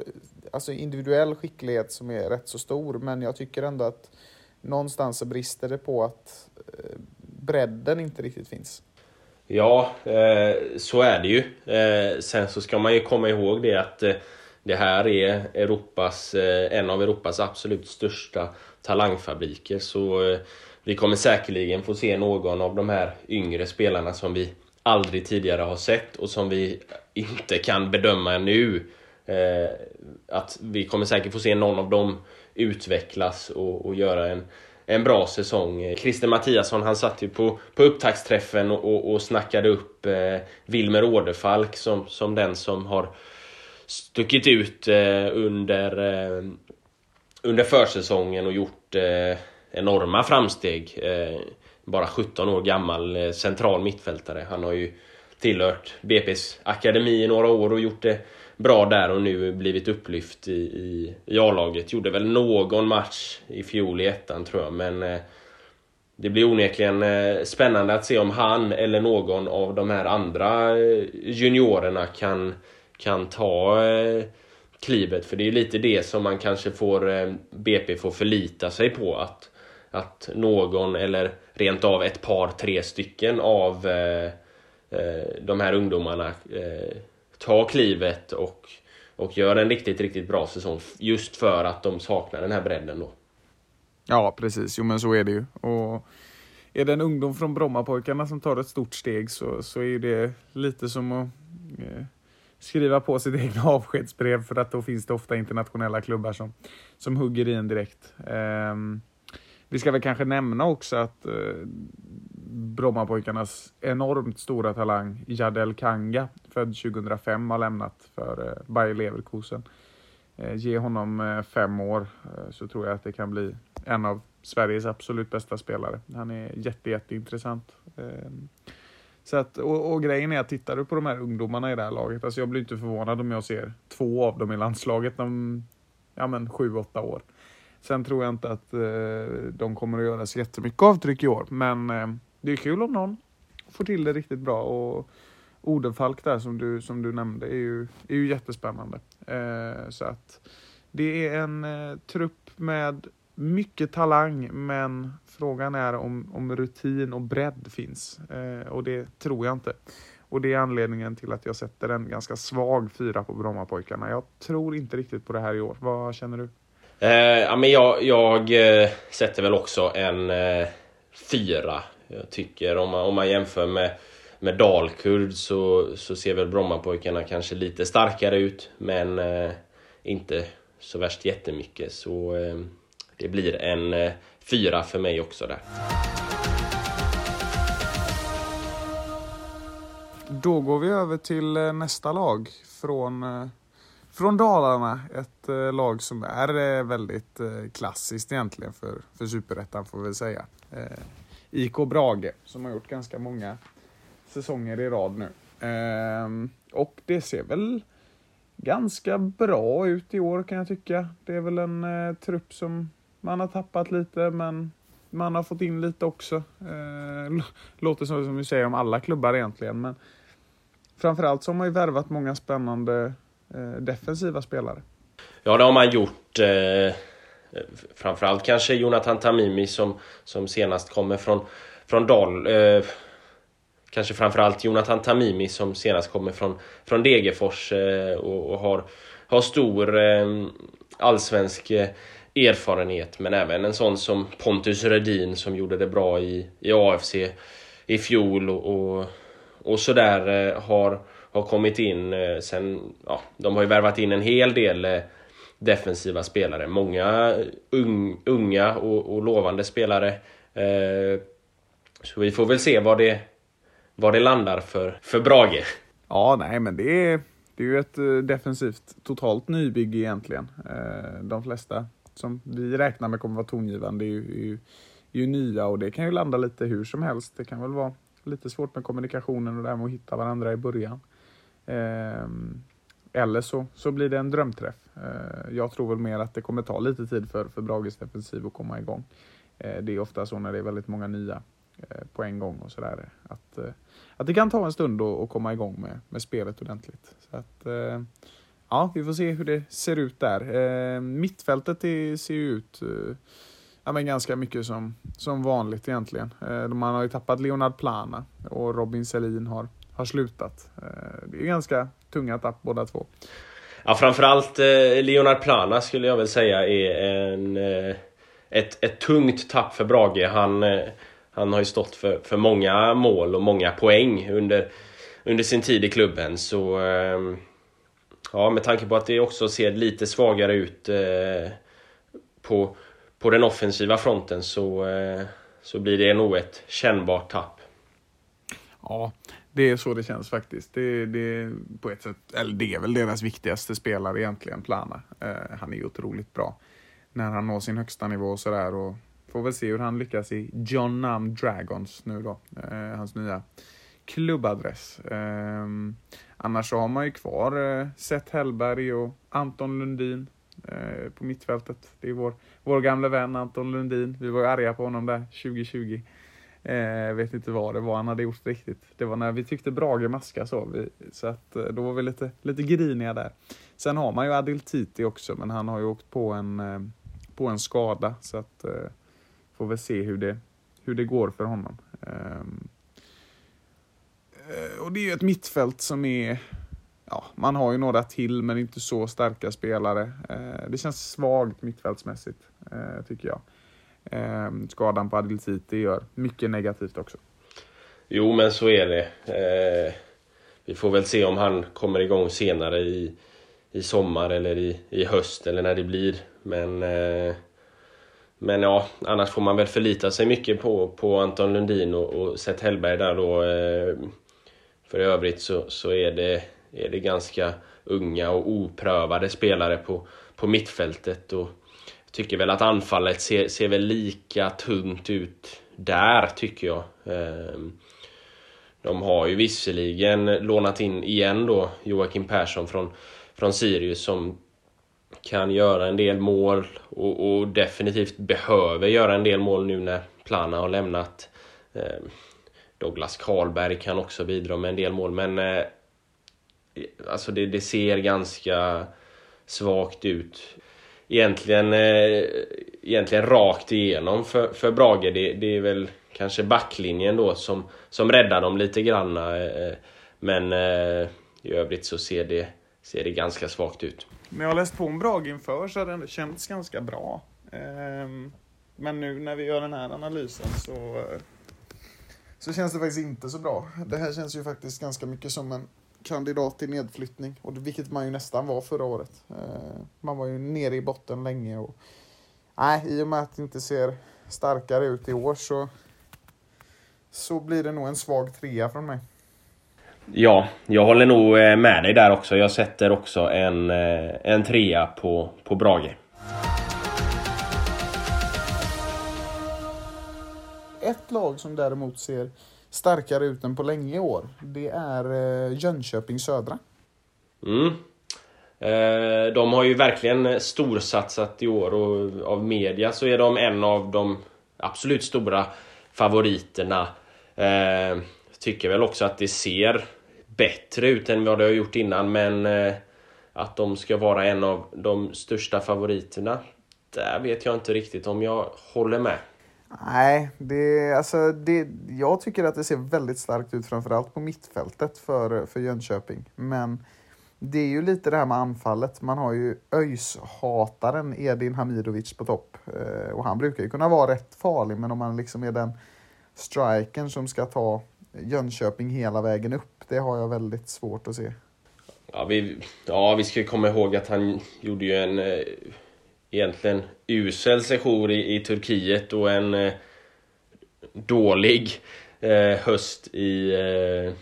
alltså individuell skicklighet som är rätt så stor, men jag tycker ändå att någonstans så brister det på att eh, bredden inte riktigt finns. Ja, eh, så är det ju. Eh, sen så ska man ju komma ihåg det att eh, det här är Europas, eh, en av Europas absolut största talangfabriker. Så eh, vi kommer säkerligen få se någon av de här yngre spelarna som vi aldrig tidigare har sett och som vi inte kan bedöma nu. Eh, att vi kommer säkert få se någon av dem utvecklas och, och göra en, en bra säsong. Christer Mattiasson han satt ju på, på upptaktsträffen och, och, och snackade upp eh, Wilmer Åderfalk som, som den som har stuckit ut eh, under, eh, under försäsongen och gjort eh, enorma framsteg. Eh, bara 17 år gammal eh, central mittfältare. Han har ju tillhört BP's akademi i några år och gjort det bra där och nu blivit upplyft i, i, i A-laget. Gjorde väl någon match i fjol i ettan tror jag men eh, det blir onekligen eh, spännande att se om han eller någon av de här andra eh, juniorerna kan, kan ta eh, klivet. För det är ju lite det som man kanske får BP får förlita sig på. Att, att någon eller rent av ett par, tre stycken av eh, eh, de här ungdomarna eh, tar klivet och, och gör en riktigt, riktigt bra säsong. Just för att de saknar den här bredden då. Ja, precis. Jo, men så är det ju. Och är det en ungdom från Brommapojkarna som tar ett stort steg så, så är det lite som att eh, skriva på sitt egna *laughs* avskedsbrev för att då finns det ofta internationella klubbar som, som hugger i en direkt. Um, vi ska väl kanske nämna också att eh, Brommapojkarnas enormt stora talang Jadel Kanga, född 2005, har lämnat för eh, Bayer Leverkusen. Eh, ge honom eh, fem år eh, så tror jag att det kan bli en av Sveriges absolut bästa spelare. Han är jätte, jätteintressant. Eh, så att, och, och, grejen är att tittar du på de här ungdomarna i det här laget, alltså jag blir inte förvånad om jag ser två av dem i landslaget om ja, men sju, åtta år. Sen tror jag inte att eh, de kommer att göra så jättemycket avtryck i år, men eh, det är kul om någon får till det riktigt bra. Och Odenfalk där som du, som du nämnde är ju, är ju jättespännande. Eh, så att det är en eh, trupp med mycket talang, men frågan är om, om rutin och bredd finns. Eh, och det tror jag inte. Och det är anledningen till att jag sätter en ganska svag fyra på Brommapojkarna. Jag tror inte riktigt på det här i år. Vad känner du? Eh, ja, men jag, jag eh, sätter väl också en eh, fyra. Jag tycker om man, om man jämför med, med Dalkurd så, så ser väl Brommapojkarna kanske lite starkare ut. Men eh, inte så värst jättemycket. Så eh, det blir en eh, fyra för mig också där. Då går vi över till eh, nästa lag från eh, från Dalarna. Ett eh, lag som är eh, väldigt eh, klassiskt egentligen för, för superettan får vi säga. Eh, IK Brage som har gjort ganska många säsonger i rad nu. Ehm, och det ser väl ganska bra ut i år kan jag tycka. Det är väl en eh, trupp som man har tappat lite men man har fått in lite också. Eh, låter som, som vi säger om alla klubbar egentligen men framförallt så har man ju värvat många spännande Eh, defensiva spelare. Ja, det har man gjort. Eh, framförallt kanske Jonathan Tamimi som, som senast kommer från, från Dal. Eh, kanske framförallt Jonathan Tamimi som senast kommer från, från Degerfors eh, och, och, har, har stor eh, allsvensk eh, erfarenhet. Men även en sån som Pontus Redin som gjorde det bra i, i AFC i fjol och, och, och sådär eh, har har kommit in eh, sen, ja, de har ju värvat in en hel del eh, defensiva spelare. Många un, unga och, och, lovande spelare. Eh, så vi får väl se vad det, vad det landar för, för Brage. Ja, nej men det är, det är ju ett defensivt totalt nybygge egentligen. De flesta som vi räknar med kommer vara tongivande är ju, är ju, är ju nya och det kan ju landa lite hur som helst. Det kan väl vara lite svårt med kommunikationen och det här med att hitta varandra i början. Ehm, eller så, så blir det en drömträff. Eh, jag tror väl mer att det kommer ta lite tid för, för Brages defensiv att komma igång. Eh, det är ofta så när det är väldigt många nya eh, på en gång och sådär. Att, att det kan ta en stund att komma igång med, med spelet ordentligt. Så att, ja, vi får se hur det ser ut där. Ehm, mittfältet ser ju ut Ja, men ganska mycket som, som vanligt egentligen. Man har ju tappat Leonard Plana och Robin Selin har, har slutat. Eh, det är ganska tunga tapp båda två. Ja, framförallt eh, Leonard Plana skulle jag väl säga är en, eh, ett, ett tungt tapp för Brage. Han, eh, han har ju stått för, för många mål och många poäng under, under sin tid i klubben. Så eh, ja, med tanke på att det också ser lite svagare ut på, på den offensiva fronten så, så blir det nog ett kännbart tapp. Ja, det är så det känns faktiskt. Det, det, på ett sätt, eller det är väl deras viktigaste spelare egentligen, Plana. Eh, han är ju otroligt bra när han når sin högsta nivå och sådär. Och får väl se hur han lyckas i John Nam Dragons nu då, eh, hans nya klubbadress. Eh, annars så har man ju kvar eh, Seth Hellberg och Anton Lundin eh, på mittfältet. Det är vår, vår gamla vän Anton Lundin. Vi var ju arga på honom där 2020. Eh, vet inte vad det var han hade gjort riktigt. Det var när vi tyckte Brage maska så. Vi, så att, eh, då var vi lite, lite griniga där. Sen har man ju Adil Titi också, men han har ju åkt på en, eh, på en skada. Så att, eh, får väl se hur det, hur det går för honom. Ehm, eh, och det är ju ett mittfält som är ja, man har ju några till men inte så starka spelare. Eh, det känns svagt mittfältsmässigt, eh, tycker jag. Eh, skadan på Adil City gör mycket negativt också. Jo, men så är det. Eh, vi får väl se om han kommer igång senare i, i sommar eller i, i höst eller när det blir. Men, eh, men ja, annars får man väl förlita sig mycket på, på Anton Lundin och, och Seth Hellberg där då. Eh, för i övrigt så, så är, det, är det ganska unga och oprövade spelare på, på mittfältet. Och tycker väl att anfallet ser, ser väl lika tunt ut där, tycker jag. Ehm, de har ju visserligen lånat in igen då Joakim Persson från, från Sirius som kan göra en del mål och, och definitivt behöver göra en del mål nu när Plana har lämnat. Ehm, Douglas Karlberg kan också bidra med en del mål men eh, alltså det, det ser ganska svagt ut. Egentligen, eh, egentligen rakt igenom för, för Brage. Det, det är väl kanske backlinjen då som, som räddar dem lite grann. Eh, eh men eh, i övrigt så ser det, ser det ganska svagt ut. När jag har läst på om Brage inför så har det ändå känts ganska bra. Ehm, men nu när vi gör den här analysen så, eh, så känns det faktiskt inte så bra. Det här känns ju faktiskt ganska mycket som en kandidat till nedflyttning, och vilket man ju nästan var förra året. Ehm, man var ju nere i botten länge och nej, i och med att det inte ser starkare ut i år så, så blir det nog en svag trea från mig. Ja, jag håller nog eh, med dig där också. Jag sätter också en, eh, en trea på, på Brage. Ett lag som däremot ser starkare ut än på länge i år, det är eh, Jönköping Södra. Mm. Eh, de har ju verkligen eh, storsatsat i år och av media så är de en av de absolut stora favoriterna. Eh, tycker väl också att det ser bättre ut än vad det har gjort innan men eh, att de ska vara en av de största favoriterna där vet jag inte riktigt om jag håller med. Nej, det, alltså det, jag tycker att det ser väldigt starkt ut framförallt på mittfältet för, för Jönköping. Men det är ju lite det här med anfallet. Man har ju ÖIS-hataren Edin Hamidovic på topp. Eh, och han brukar ju kunna vara rätt farlig, men om man liksom är den strikern som ska ta Jönköping hela vägen upp, det har jag väldigt svårt att se. Ja, vi, ja, vi ska komma ihåg att han gjorde ju en eh, egentligen usel session i, i Turkiet och en eh, dålig eh, höst i, eh,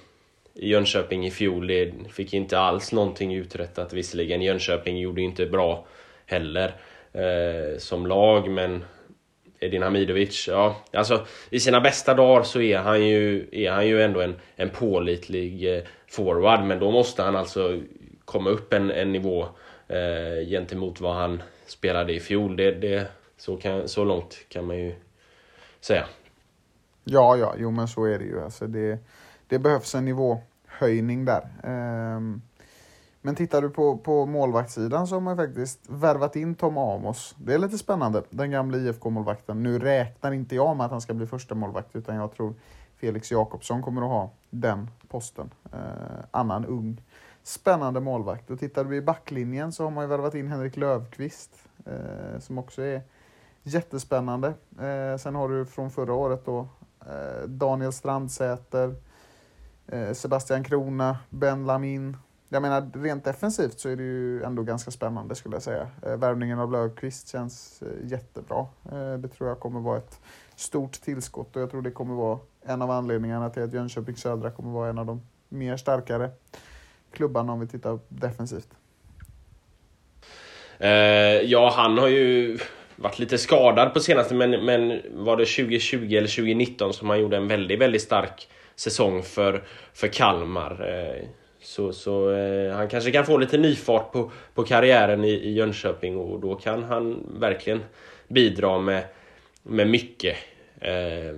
i Jönköping i fjol. Det fick inte alls någonting uträttat visserligen. Jönköping gjorde inte bra heller eh, som lag men Edin Hamidovic, ja, alltså i sina bästa dagar så är han ju, är han ju ändå en, en pålitlig eh, forward men då måste han alltså komma upp en, en nivå eh, gentemot vad han spelade i fjol. Det, det, så, kan, så långt kan man ju säga. Ja, ja, jo men så är det ju. Alltså det, det behövs en nivåhöjning där. Ehm, Men tittar du på, på målvaktssidan så har man faktiskt värvat in Tom Amos. Det är lite spännande, den gamla IFK-målvakten. Nu räknar inte jag med att han ska bli första målvakt utan jag tror Felix Jakobsson kommer att ha den posten. Ehm, annan ung, spännande målvakt. Och tittar du i backlinjen så har man ju värvat in Henrik Lövqvist eh, som också är jättespännande. Eh, sen har du från förra året då eh, Daniel Strandsäter, eh, Sebastian Krona, Ben Lamin, jag menar, rent defensivt så är det ju ändå ganska spännande skulle jag säga. Eh, värvningen av Löfqvist känns eh, jättebra. Eh, det tror jag kommer vara ett stort tillskott och jag tror det kommer vara en av anledningarna till att Jönköping Södra kommer vara en av de mer starkare Klubban om vi tittar defensivt. Eh, ja, han har ju varit lite skadad på senaste, men, men var det 2020 eller 2019 som han gjorde en väldigt, väldigt stark säsong för, för Kalmar. Eh, så, så eh, han kanske kan få lite nyfart på, på karriären i, i Jönköping och då kan han verkligen bidra med, med mycket. Eh,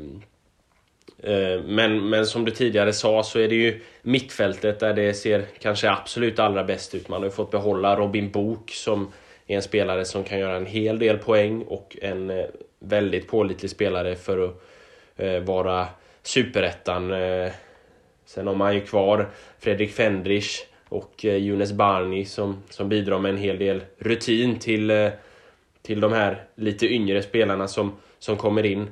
Eh, men, men som du tidigare sa så är det ju mittfältet där det ser kanske absolut allra bäst ut. Man har ju fått behålla Robin Bok som är en spelare som kan göra en hel del poäng och en eh, väldigt pålitlig spelare för att eh, vara superettan Sen har man ju kvar Fredrik Fendrich och eh, Younes Barni som, som bidrar med en hel del rutin till, till de här lite yngre spelarna som, som kommer in.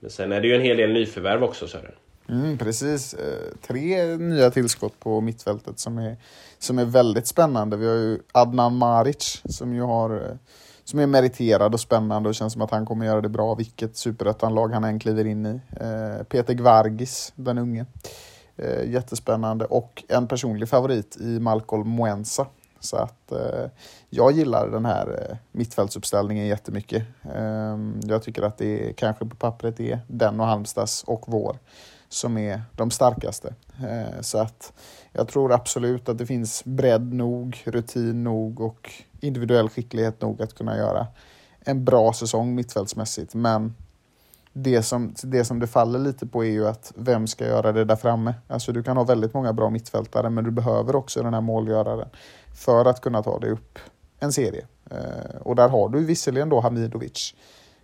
Men sen är det ju en hel del nyförvärv också Sören. Mm, precis. Eh, tre nya tillskott på mittfältet som är, som är väldigt spännande. Vi har ju Adnan Maric som ju har eh, som är meriterad och spännande och känns som att han kommer göra det bra vilket superettanlag han än kliver in i. Eh, Peter Gvargis, den unge. Jättespännande och en personlig favorit i Malcolm Moensa. Så att eh, jag gillar den här eh, mittfältsuppställningen jättemycket. Eh, jag tycker att det är, kanske på pappret är den och Halmstads och vår som är de starkaste. Eh, så att jag tror absolut att det finns bredd nog, rutin nog och individuell skicklighet nog att kunna göra en bra säsong mittfältsmässigt. Men det som, det som det faller lite på är ju att vem ska göra det där framme? Alltså du kan ha väldigt många bra mittfältare men du behöver också den här målgöraren för att kunna ta dig upp en serie. Eh, och där har du visserligen då Hamidovic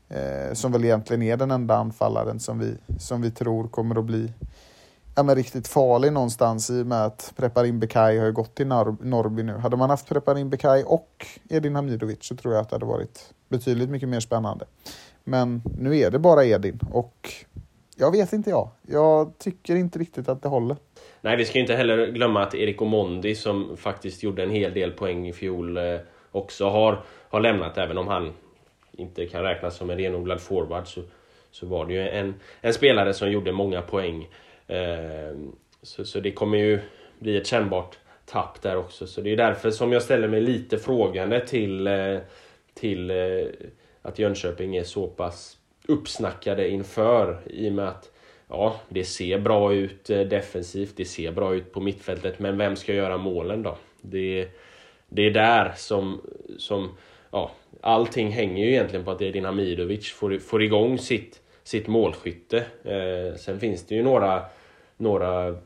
eh, som väl egentligen är den enda anfallaren som vi, som vi tror kommer att bli ja, men riktigt farlig någonstans i och med att Preparin Bekai har gått till Nor Norrby nu. Hade man haft Preparin Bekai och Edin Hamidovic så tror jag att det hade varit betydligt mycket mer spännande. Men nu är det bara Edin och jag vet inte jag. Jag tycker inte riktigt att det håller. Nej, vi ska inte heller glömma att Erik Omondi som faktiskt gjorde en hel del poäng i fjol eh, också har, har lämnat. Även om han inte kan räknas som en renodlad forward så, så var det ju en, en spelare som gjorde många poäng. Eh, så, så det kommer ju bli ett kännbart tapp där också. Så det är därför som jag ställer mig lite frågande till, eh, till eh, att Jönköping är så pass uppsnackade inför i och med att ja, det ser bra ut eh, defensivt, det ser bra ut på mittfältet, men vem ska göra målen då? Det, det är där som, som ja, allting hänger ju egentligen på att Edin Hamidovic får, får igång sitt, sitt målskytte. Eh, sen finns det ju några, några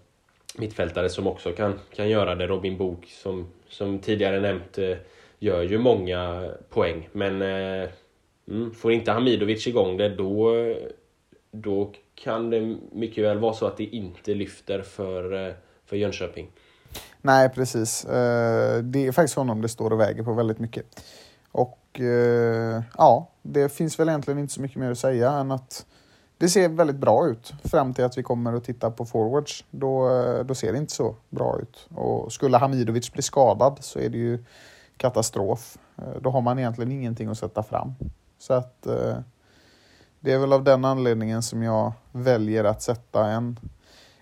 mittfältare som också kan, kan göra det. Robin Bok som, som tidigare nämnt eh, gör ju många poäng. Men eh, mm, får inte Hamidovic igång det då, då kan det mycket väl vara så att det inte lyfter för, eh, för Jönköping. Nej, precis. Eh, det är faktiskt honom det står och väger på väldigt mycket. Och eh, ja, det finns väl egentligen inte så mycket mer att säga än att det ser väldigt bra ut fram till att vi kommer och titta på forwards. Då, då ser det inte så bra ut. Och skulle Hamidovic bli skadad så är det ju katastrof. Då har man egentligen ingenting att sätta fram. Så att eh, det är väl av den anledningen som jag väljer att sätta en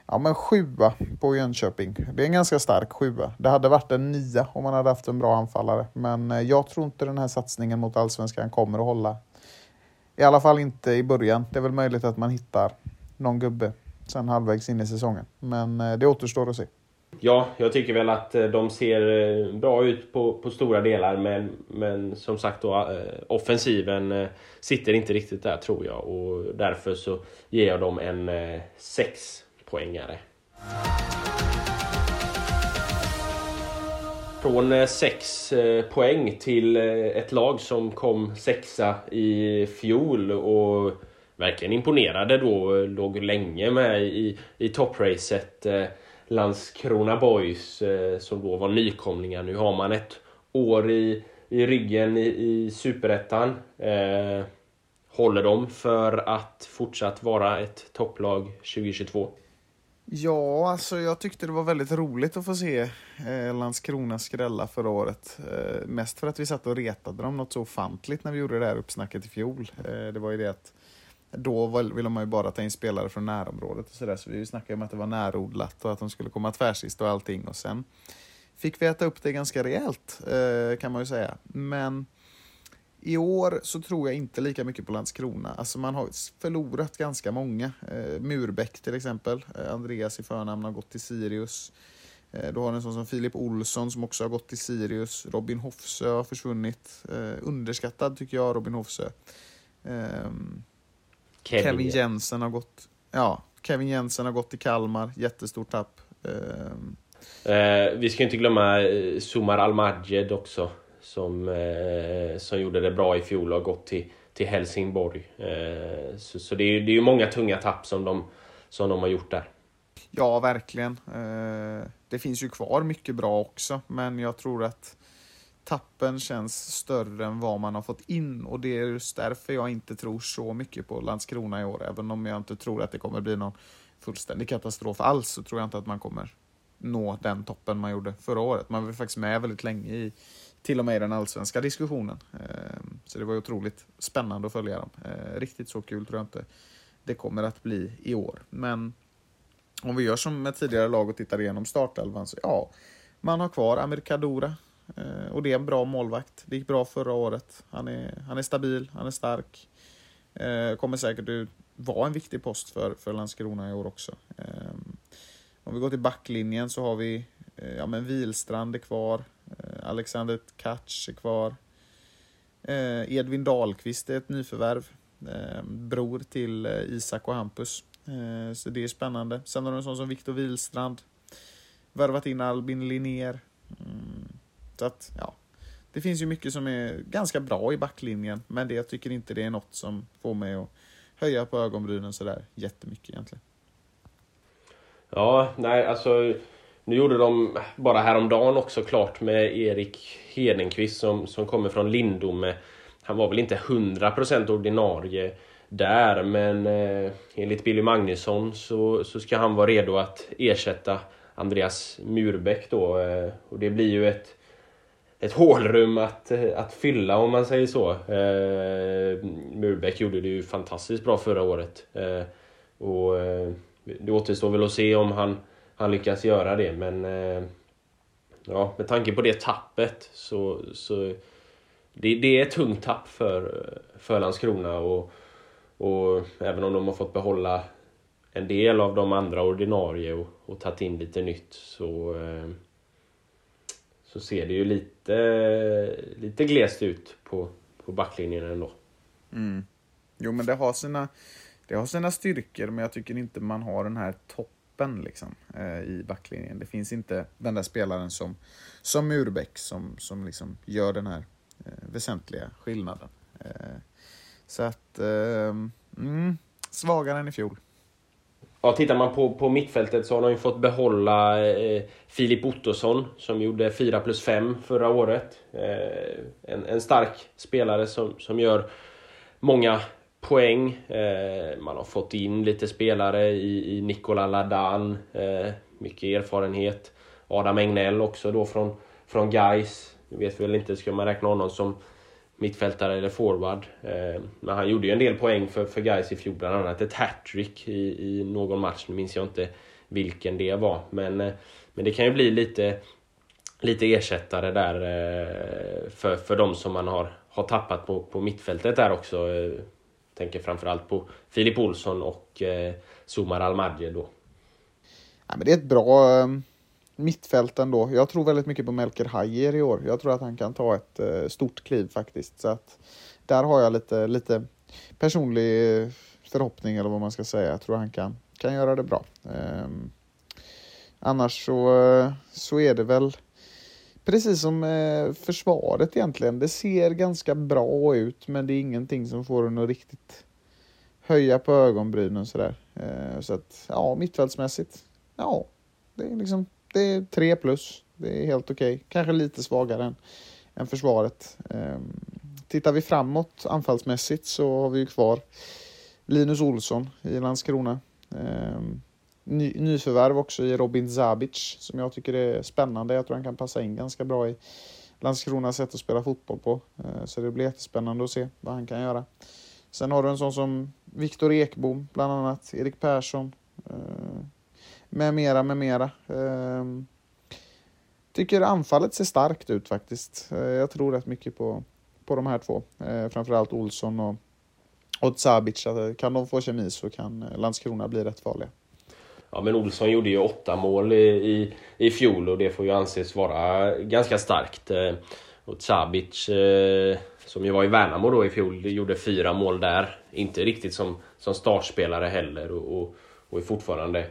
Ja men sjua på Jönköping. Det är en ganska stark sjua. Det hade varit en nia om man hade haft en bra anfallare. Men eh, jag tror inte den här satsningen mot allsvenskan kommer att hålla. I alla fall inte i början. Det är väl möjligt att man hittar någon gubbe sen halvvägs in i säsongen. Men eh, det återstår att se. Ja, jag tycker väl att eh, de ser eh, bra ut på, på stora delar men, men som sagt då eh, offensiven sitter inte riktigt där tror jag och därför så ger jag dem en sex poängare. Från sex poäng till ett lag som kom sexa i fjol och verkligen imponerade då. Låg länge med i, i toppracet. Landskrona Boys eh, som då var nykomlingar. Nu har man ett år i, i ryggen i, i Superettan. Eh, håller de för att fortsatt vara ett topplag 2022? Ja, alltså jag tyckte det var väldigt roligt att få se eh, Landskrona skrälla förra året. Eh, mest för att vi satt och retade dem något så ofantligt när vi gjorde det här uppsnacket i fjol. Eh, det var ju det att då ville man ju bara ta in spelare från närområdet och sådär, så vi snackade om att det var närodlat och att de skulle komma tvärsist och allting och sen fick vi äta upp det ganska rejält, eh, kan man ju säga. Men i år så tror jag inte lika mycket på Landskrona. Alltså man har förlorat ganska många. Eh, Murbeck till exempel. Eh, Andreas i förnamn har gått till Sirius. Du har en sån som Filip Olsson som också har gått till Sirius. Robin Hofsö har försvunnit. Underskattad tycker jag, Robin Hofsö. Ehm, Kevin, Kevin Jensen har gått... Ja, Kevin Jensen har gått till Kalmar. Jättestort tapp. Ehm, Eh, vi ska inte glömma eh, Sumar Almaged också. Som, eh, som gjorde det bra i fjol och har gått till, till Helsingborg. Eh, så så det, är, det är många tunga tapp som de, som de har gjort där. Ja, verkligen. Eh, det finns ju kvar mycket bra också, men jag tror att tappen känns större än vad man har fått in och det är just därför jag inte tror så mycket på Landskrona i år. Även om jag inte tror att det kommer bli någon fullständig katastrof alls så tror jag inte att man kommer nå den toppen man gjorde förra året. Man var faktiskt med väldigt länge i till och med i den allsvenska diskussionen. Ehm, så det var otroligt spännande att följa dem. Ehm, riktigt så kul tror jag inte det kommer att bli i år. Men om vi gör som med tidigare lag och tittar igenom startelvan så ja, man har kvar Amir Kadura Eh, och det är en bra målvakt. Det gick bra förra året. Han är, han är stabil, han är stark. Eh, kommer säkert vara en viktig post för, för Landskrona i år också. Ehm, om vi går till backlinjen så har vi eh, ja, men Wihlstrand är kvar. Eh, Alexander Katsch är kvar. Eh, Edvin Dahlqvist är ett nyförvärv. Ehm, bror till eh, Isak och Hampus. Så det är spännande. Sen har du en sån som Viktor Wihlstrand. Värvat in Albin Linnér. Mm. Så att, ja. Det finns ju mycket som är ganska bra i backlinjen, men det, jag tycker inte det är något som får mig att höja på ögonbrynen sådär jättemycket egentligen. Ja, nej alltså nu gjorde de bara häromdagen också klart med Erik Hedenqvist som, som kommer från Lindome. Han var väl inte 100% ordinarie där men eh, enligt Billy Magnusson så, så ska han vara redo att ersätta Andreas Murbeck då. Eh, och det blir ju ett, ett hålrum att, eh, att fylla om man säger så. Eh, Murbeck gjorde det ju fantastiskt bra förra året. Eh, och eh, det återstår väl att se om han, han lyckas göra det men eh, ja, med tanke på det tappet så, så det, det är ett tungt tapp för, för Landskrona och, och även om de har fått behålla en del av de andra ordinarie och, och tagit in lite nytt så, eh, så ser det ju lite, lite glest ut på, på backlinjen ändå. Mm. Jo men det har sina det har sina styrkor, men jag tycker inte man har den här toppen liksom, eh, i backlinjen. Det finns inte den där spelaren som, som Murbeck som, som liksom gör den här eh, väsentliga skillnaden. Eh, så att, eh, mm, svagare än i fjol. Ja, tittar man på, på mittfältet så har de ju fått behålla eh, Filip Ottosson som gjorde 4 plus 5 förra året. Eh, en, en stark spelare som, som gör många poäng. Eh, man har fått in lite spelare i, i Nikola Ladan, eh, mycket erfarenhet. Adam Egnell också då från, från Gais. Nu vet väl inte, ska man räkna honom som mittfältare eller forward. Eh, men han gjorde ju en del poäng för, för Gais i fjol, bland annat ett hattrick i, i någon match. Nu minns jag inte vilken det var. Men, eh, men det kan ju bli lite, lite ersättare där eh, för, för de som man har, har tappat på, på mittfältet där också. Eh, Tänker framförallt på Filip Olsson och eh, Somar Almadje då. Ja, men det är ett bra eh, mittfälten mittfält ändå. Jag tror väldigt mycket på Melker Hajer i år. Jag tror att han kan ta ett eh, stort kliv faktiskt. Så att där har jag lite, lite personlig förhoppning eller vad man ska säga. Jag tror han kan, kan göra det bra. Eh, annars så, så är det väl precis som eh, försvaret egentligen. Det ser ganska bra ut men det är ingenting som får en att riktigt höja på ögonbrynen sådär. Eh, så att ja, mittfältsmässigt, ja, det är liksom, det är tre plus. Det är helt okej. Okay. Kanske lite svagare än, än försvaret. Um, tittar vi framåt anfallsmässigt så har vi ju kvar Linus Olsson i Landskrona. Um, ny, nyförvärv också i Robin Zabic som jag tycker är spännande. Jag tror han kan passa in ganska bra i Landskronas sätt att spela fotboll på. Uh, så det blir jättespännande att se vad han kan göra. Sen har du en sån som Viktor Ekbom, bland annat, Erik Persson, Uh, med mera, med mera. Ehm, tycker anfallet ser starkt ut faktiskt. Eh, jag tror rätt mycket på, på de här två. Eh, framförallt Olsson och, och Tsabic. Eh, kan de få kemi så kan eh, Landskrona bli rätt farliga. Ja men Olsson gjorde ju åtta mål i, i, i fjol och det får ju anses vara ganska starkt. Och Tsabic, som ju var i Värnamo då i fjol, gjorde fyra mål där. Inte riktigt som, som startspelare heller och, och, och är fortfarande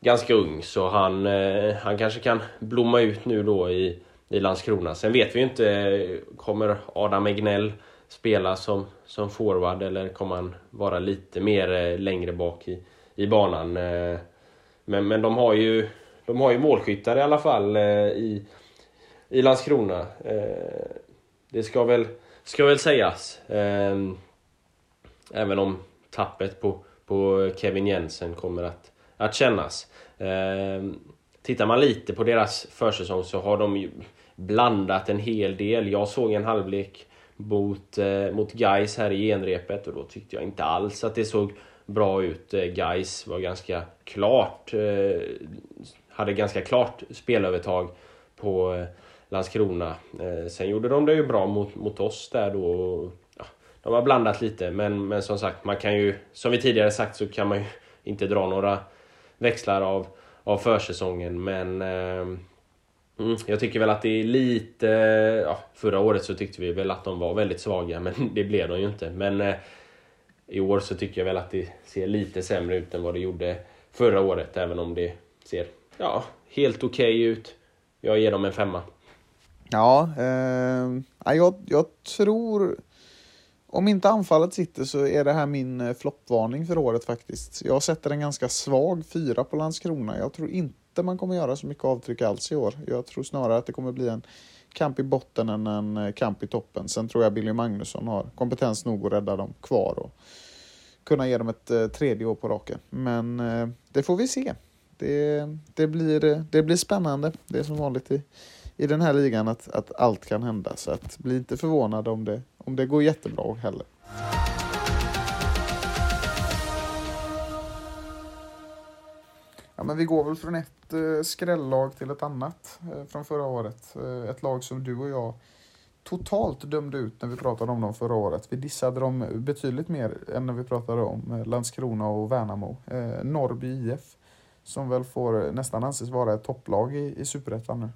ganska ung. Så han, eh, han kanske kan blomma ut nu då i, i Landskrona. Sen vet vi ju inte, kommer Adam Egnell spela som, som forward eller kommer han vara lite mer eh, längre bak i, i banan? Eh, men, men de har ju de har ju målskyttar i alla fall i, i Landskrona. Det ska väl, ska väl sägas. Även om tappet på, på Kevin Jensen kommer att, att kännas. Eh, tittar man lite på deras försäsong så har de ju blandat en hel del. Jag såg en halvlek mot, eh, mot Guys här i genrepet och då tyckte jag inte alls att det såg bra ut. Eh, Gais Guys var ganska klart, eh, hade ganska klart spelövertag på eh, Landskrona. Eh, sen gjorde de det ju bra mot, mot oss där då. Ja, de har blandat lite men, men som sagt, man kan ju, som vi tidigare sagt så kan man ju inte dra några växlar av, av försäsongen men ehm, mm, jag tycker väl att det är lite... Ja, förra året så tyckte vi väl att de var väldigt svaga *laughs* men det blev de ju inte. Men eh, i år så tycker jag väl att det ser lite sämre ut än vad det gjorde förra året, även om det ser ja, helt okej okay ut. Jag ger dem en femma. Ja, eh, jag, jag tror... Om inte anfallet sitter så är det här min eh, floppvarning för året faktiskt. Jag sätter en ganska svag fyra på Landskrona. Jag tror inte man kommer göra så mycket avtryck alls i år. Jag tror snarare att det kommer bli en kamp i botten än en eh, kamp i toppen. Sen tror jag Billy Magnusson har kompetens nog att rädda dem kvar och kunna ge dem ett eh, tredje år på raken. Men det får vi se. Det, det, blir, det blir spännande. Det är som vanligt i, i den här ligan att, att allt kan hända. Så att bli inte förvånad om det, om det går jättebra heller. Ja, men vi går väl från ett eh, skrällag till ett annat eh, från förra året. Eh, ett lag som du och jag totalt dömde ut när vi pratade om dem förra året. Vi dissade dem betydligt mer än när vi pratade om eh, Landskrona och Värnamo. Eh, Norrby IF, som väl får eh, nästan anses vara ett topplag i, i Superettan nu.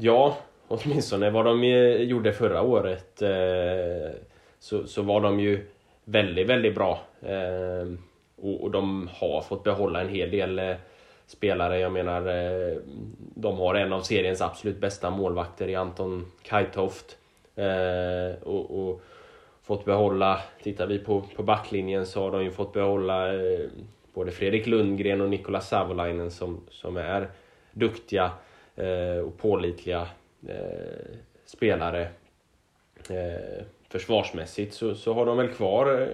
Ja, åtminstone vad de eh, gjorde förra året eh, så, så var de ju väldigt, väldigt bra. Eh, och, och, de har fått behålla en hel del spelare. Jag menar, de har en av seriens absolut bästa målvakter i Anton Kajtoft. Och, och, fått behålla, tittar vi på, på backlinjen så har de ju fått behålla både Fredrik Lundgren och Nikola Savolainen som, som är duktiga Eh, och pålitliga eh, spelare. Eh, försvarsmässigt så, så har de väl kvar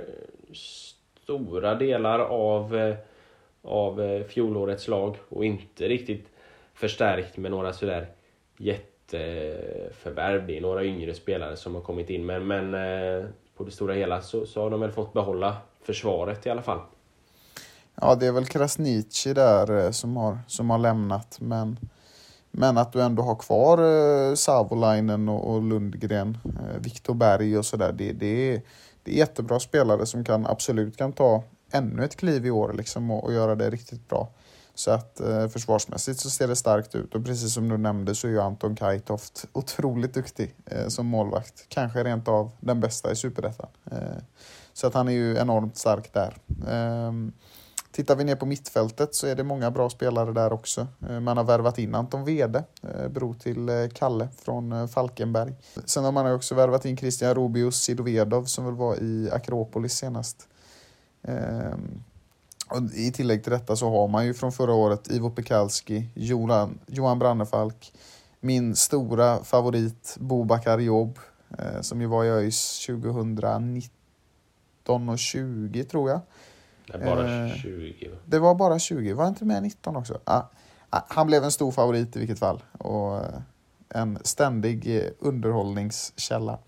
stora delar av av fjolårets lag och inte riktigt förstärkt med några sådär jätteförvärv. Det är några yngre spelare som har kommit in men, men på det stora hela så, så har de väl fått behålla försvaret i alla fall. Ja, det är väl Krasniqi där som har, som har lämnat men men att du ändå har kvar eh, Savolainen och, och Lundgren, eh, Viktor Berg och sådär. Det, det, är, det är jättebra spelare som kan absolut kan ta ännu ett kliv i år liksom och, och göra det riktigt bra. Så att eh, försvarsmässigt så ser det starkt ut och precis som du nämnde så är ju Anton Kajtoft otroligt duktig eh, som målvakt. Kanske rent av den bästa i Superettan. Eh, så att han är ju enormt stark där. Ehm, Tittar vi ner på mittfältet så är det många bra spelare där också. Eh, man har värvat in Anton Wede, eh, bror till eh, Kalle från Falkenberg. Sen har man också värvat in Christian Rubius Sidovedov som väl var i Akropolis senast. Ehm, och I tillägg till detta så har man ju från förra året Ivo Pekalski, Johan, Johan Brannefalk, min stora favorit Bobakar Jobb som ju var i ÖIS 2019 och 20 tror jag. Det är bara 20 va? Det var bara 20, var inte med 19 också? Ah, han blev en stor favorit i vilket fall. Och eh, en ständig eh, underhållningskälla.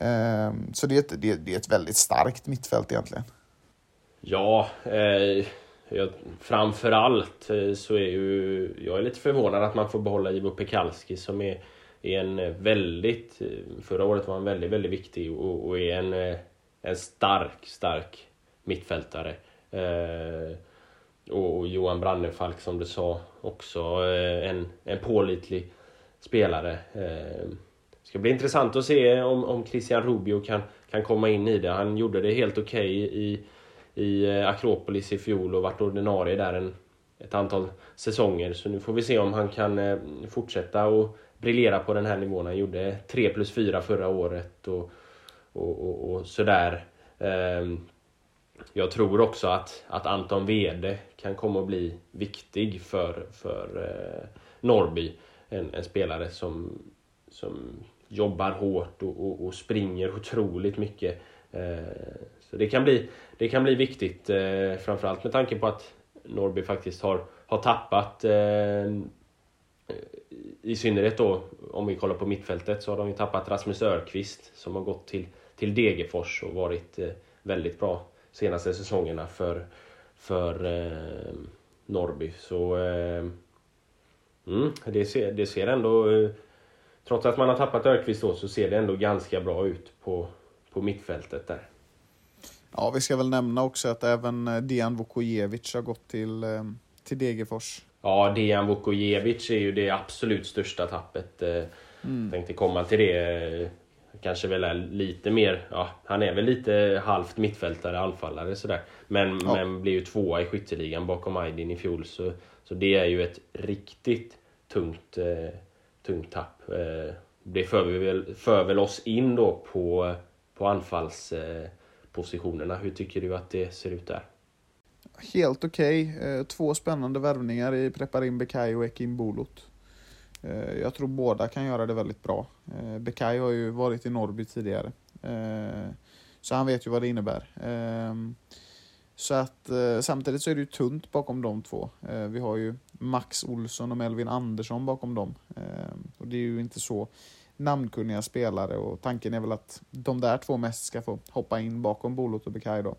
Ehm, så det är, ett, det är ett väldigt starkt mittfält egentligen. Ja, eh, jag, framförallt eh, så är ju jag är lite förvånad att man får behålla Ivo Pekalski som är, är en väldigt, förra året var han väldigt, väldigt viktig och, och är en, en stark, stark mittfältare. Eh, och Johan Brannefalk som du sa också eh, en, en pålitlig spelare. Eh, det ska bli intressant att se om, om Christian Rubio kan, kan komma in i det. Han gjorde det helt okej okay i, i eh, Akropolis i fjol och varit ordinarie där en, ett antal säsonger. Så nu får vi se om han kan eh, fortsätta och briljera på den här nivån. Han gjorde 3 plus 4 förra året och, och, och, och sådär. Eh, jag tror också att, att Anton Wede kan komma att bli viktig för, för eh, Norrby. En, en, spelare som, som jobbar hårt och, och, och springer otroligt mycket. Eh, så det kan bli, det kan bli viktigt, eh, framförallt med tanke på att Norrby faktiskt har, har tappat eh, i synnerhet då om vi kollar på mittfältet så har de ju tappat Rasmus Örqvist som har gått till, till Degerfors och varit eh, väldigt bra senaste säsongerna för, för eh, Norrby. Så eh, mm, det, ser, det ser ändå... Eh, trots att man har tappat Örqvist då så ser det ändå ganska bra ut på, på mittfältet där. Ja, vi ska väl nämna också att även eh, Dejan Vukojevic har gått till, eh, till Degerfors. Ja, Dejan Vukojevic är ju det absolut största tappet. Eh, mm. Tänkte komma till det kanske väl är lite mer, ja, han är väl lite halvt mittfältare, anfallare sådär. Men, ja. men blir ju tvåa i skytteligan bakom Aydin i fjol. Så, så det är ju ett riktigt tungt, eh, tungt tapp. Eh, det för, väl, för väl oss in då på, på anfallspositionerna. Eh, Hur tycker du att det ser ut där? Helt okej. Okay. Eh, två spännande värvningar i Preparin Bekai och Ekim Bolot. Eh, jag tror båda kan göra det väldigt bra. Eh, Bekai har ju varit i Norrby tidigare. Eh, så han vet ju vad det innebär. Ehm, så att samtidigt så är det ju tunt bakom de två. Vi har ju Max Olsson och Melvin Andersson bakom dem. Ehm, och det är ju inte så namnkunniga spelare och tanken är väl att de där två mest ska få hoppa in bakom Bolot och Bekai då.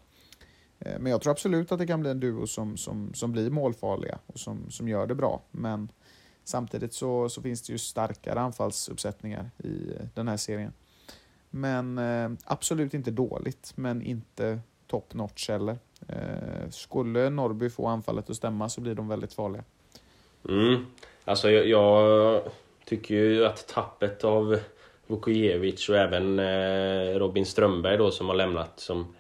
Men jag tror absolut att det kan bli en duo som, som, som blir målfarliga och som, som gör det bra. Men Samtidigt så, så finns det ju starkare anfallsuppsättningar i eh, den här serien. Men eh, absolut inte dåligt, men inte top notch heller. Eh, skulle Norrby få anfallet att stämma så blir de väldigt farliga. Mm. Alltså jag, jag tycker ju att tappet av Vukojevic och även eh, Robin Strömberg då som har lämnat som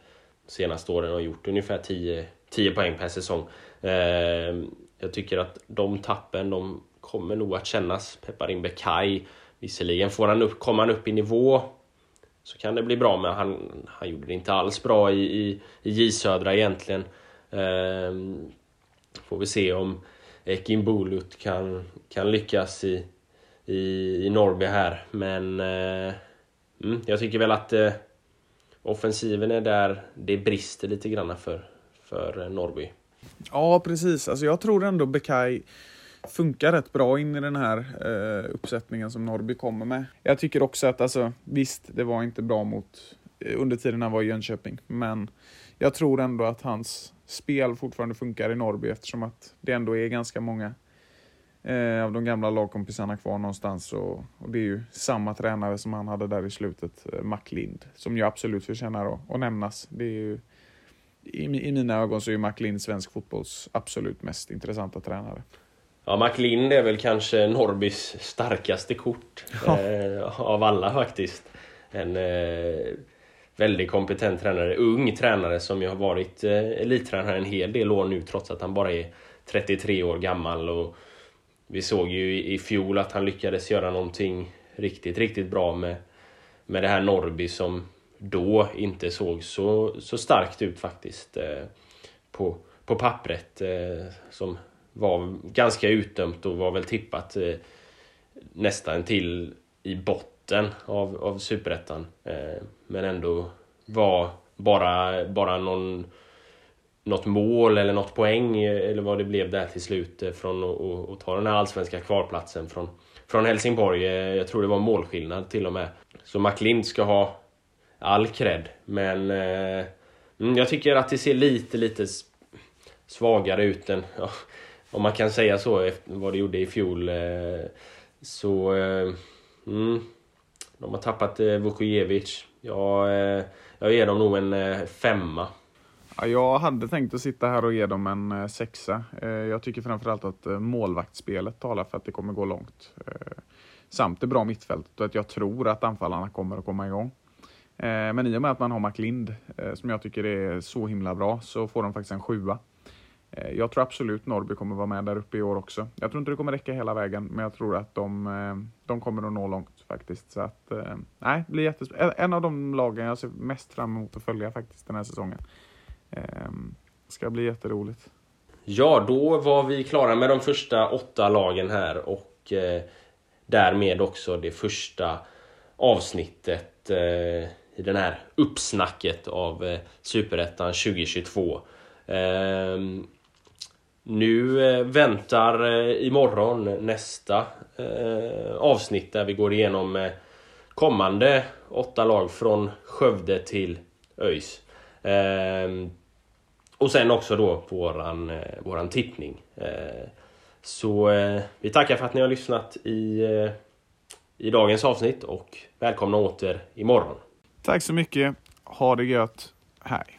senaste åren har gjort ungefär 10, 10 poäng per säsong. Eh, jag tycker att de tappen, de kommer nog att kännas. Peparin Bekai, visserligen får han upp, kommer han upp i nivå så kan det bli bra, men han, han gjorde det inte alls bra i, i, i J Södra egentligen. Ehm, får vi se om Ekin Bulut kan, kan lyckas i, i, i Norrby här, men eh, mm, jag tycker väl att eh, offensiven är där det brister lite grann för, för Norrby. Ja, precis. Alltså jag tror ändå Bekai funkar rätt bra in i den här eh, uppsättningen som Norrby kommer med. Jag tycker också att, alltså, visst, det var inte bra mot eh, under tiden han var i Jönköping, men jag tror ändå att hans spel fortfarande funkar i Norrby eftersom att det ändå är ganska många eh, av de gamla lagkompisarna kvar någonstans och, och, det är ju samma tränare som han hade där i slutet, eh, Mac Lind, som ju absolut förtjänar att, att nämnas. Det är ju, i, I mina ögon så är ju Mac Lind svensk fotbolls absolut mest intressanta tränare. Ja, McLind är väl kanske Norrbys starkaste kort ja. eh, av alla faktiskt. En eh, väldigt kompetent tränare, ung tränare som ju har varit eh, elittränare en hel del år nu trots att han bara är 33 år gammal. Och vi såg ju i fjol att han lyckades göra någonting riktigt, riktigt bra med, med det här Norby som då inte såg så, så starkt ut faktiskt eh, på, på pappret. Eh, som var ganska utdömt och var väl tippat eh, nästan till i botten av, av superettan. Eh, men ändå var bara, bara någon, något mål eller något poäng eh, eller vad det blev där till slut eh, från att ta den här allsvenska kvarplatsen från, från Helsingborg. Eh, jag tror det var målskillnad till och med. Så McLind ska ha all cred. Men eh, mm, jag tycker att det ser lite, lite svagare ut än, *laughs* ja, om man kan säga så, efter vad det gjorde i fjol. Eh, så, eh, mm, de har tappat eh, Vukojevic. Jag, jag ger dem nog en femma. Ja, jag hade tänkt att sitta här och ge dem en sexa. Jag tycker framförallt att målvaktsspelet talar för att det kommer gå långt. Samt det bra mittfältet och att jag tror att anfallarna kommer att komma igång. Men i och med att man har McLind, som jag tycker är så himla bra, så får de faktiskt en sjua. Eh, jag tror absolut Norrby kommer vara med där uppe i år också. Jag tror inte det kommer räcka hela vägen, men jag tror att de, eh, de kommer att nå långt faktiskt. Så att, eh, nej, det blir jättespännande. En av de lagen jag ser mest fram emot att följa faktiskt den här säsongen. Det ska bli jätteroligt. Ja, då var vi klara med de första åtta lagen här och därmed också det första avsnittet i den här uppsnacket av Superettan 2022 nu eh, väntar eh, imorgon nästa eh, avsnitt där vi går igenom eh, kommande åtta lag från Skövde till ÖIS. Ehm, och sen också då våran, eh, våran tippning. Eh, så eh, vi tackar för att ni har lyssnat i, i dagens avsnitt och välkomna åter imorgon. Tack så mycket. Ha det gött. Hej.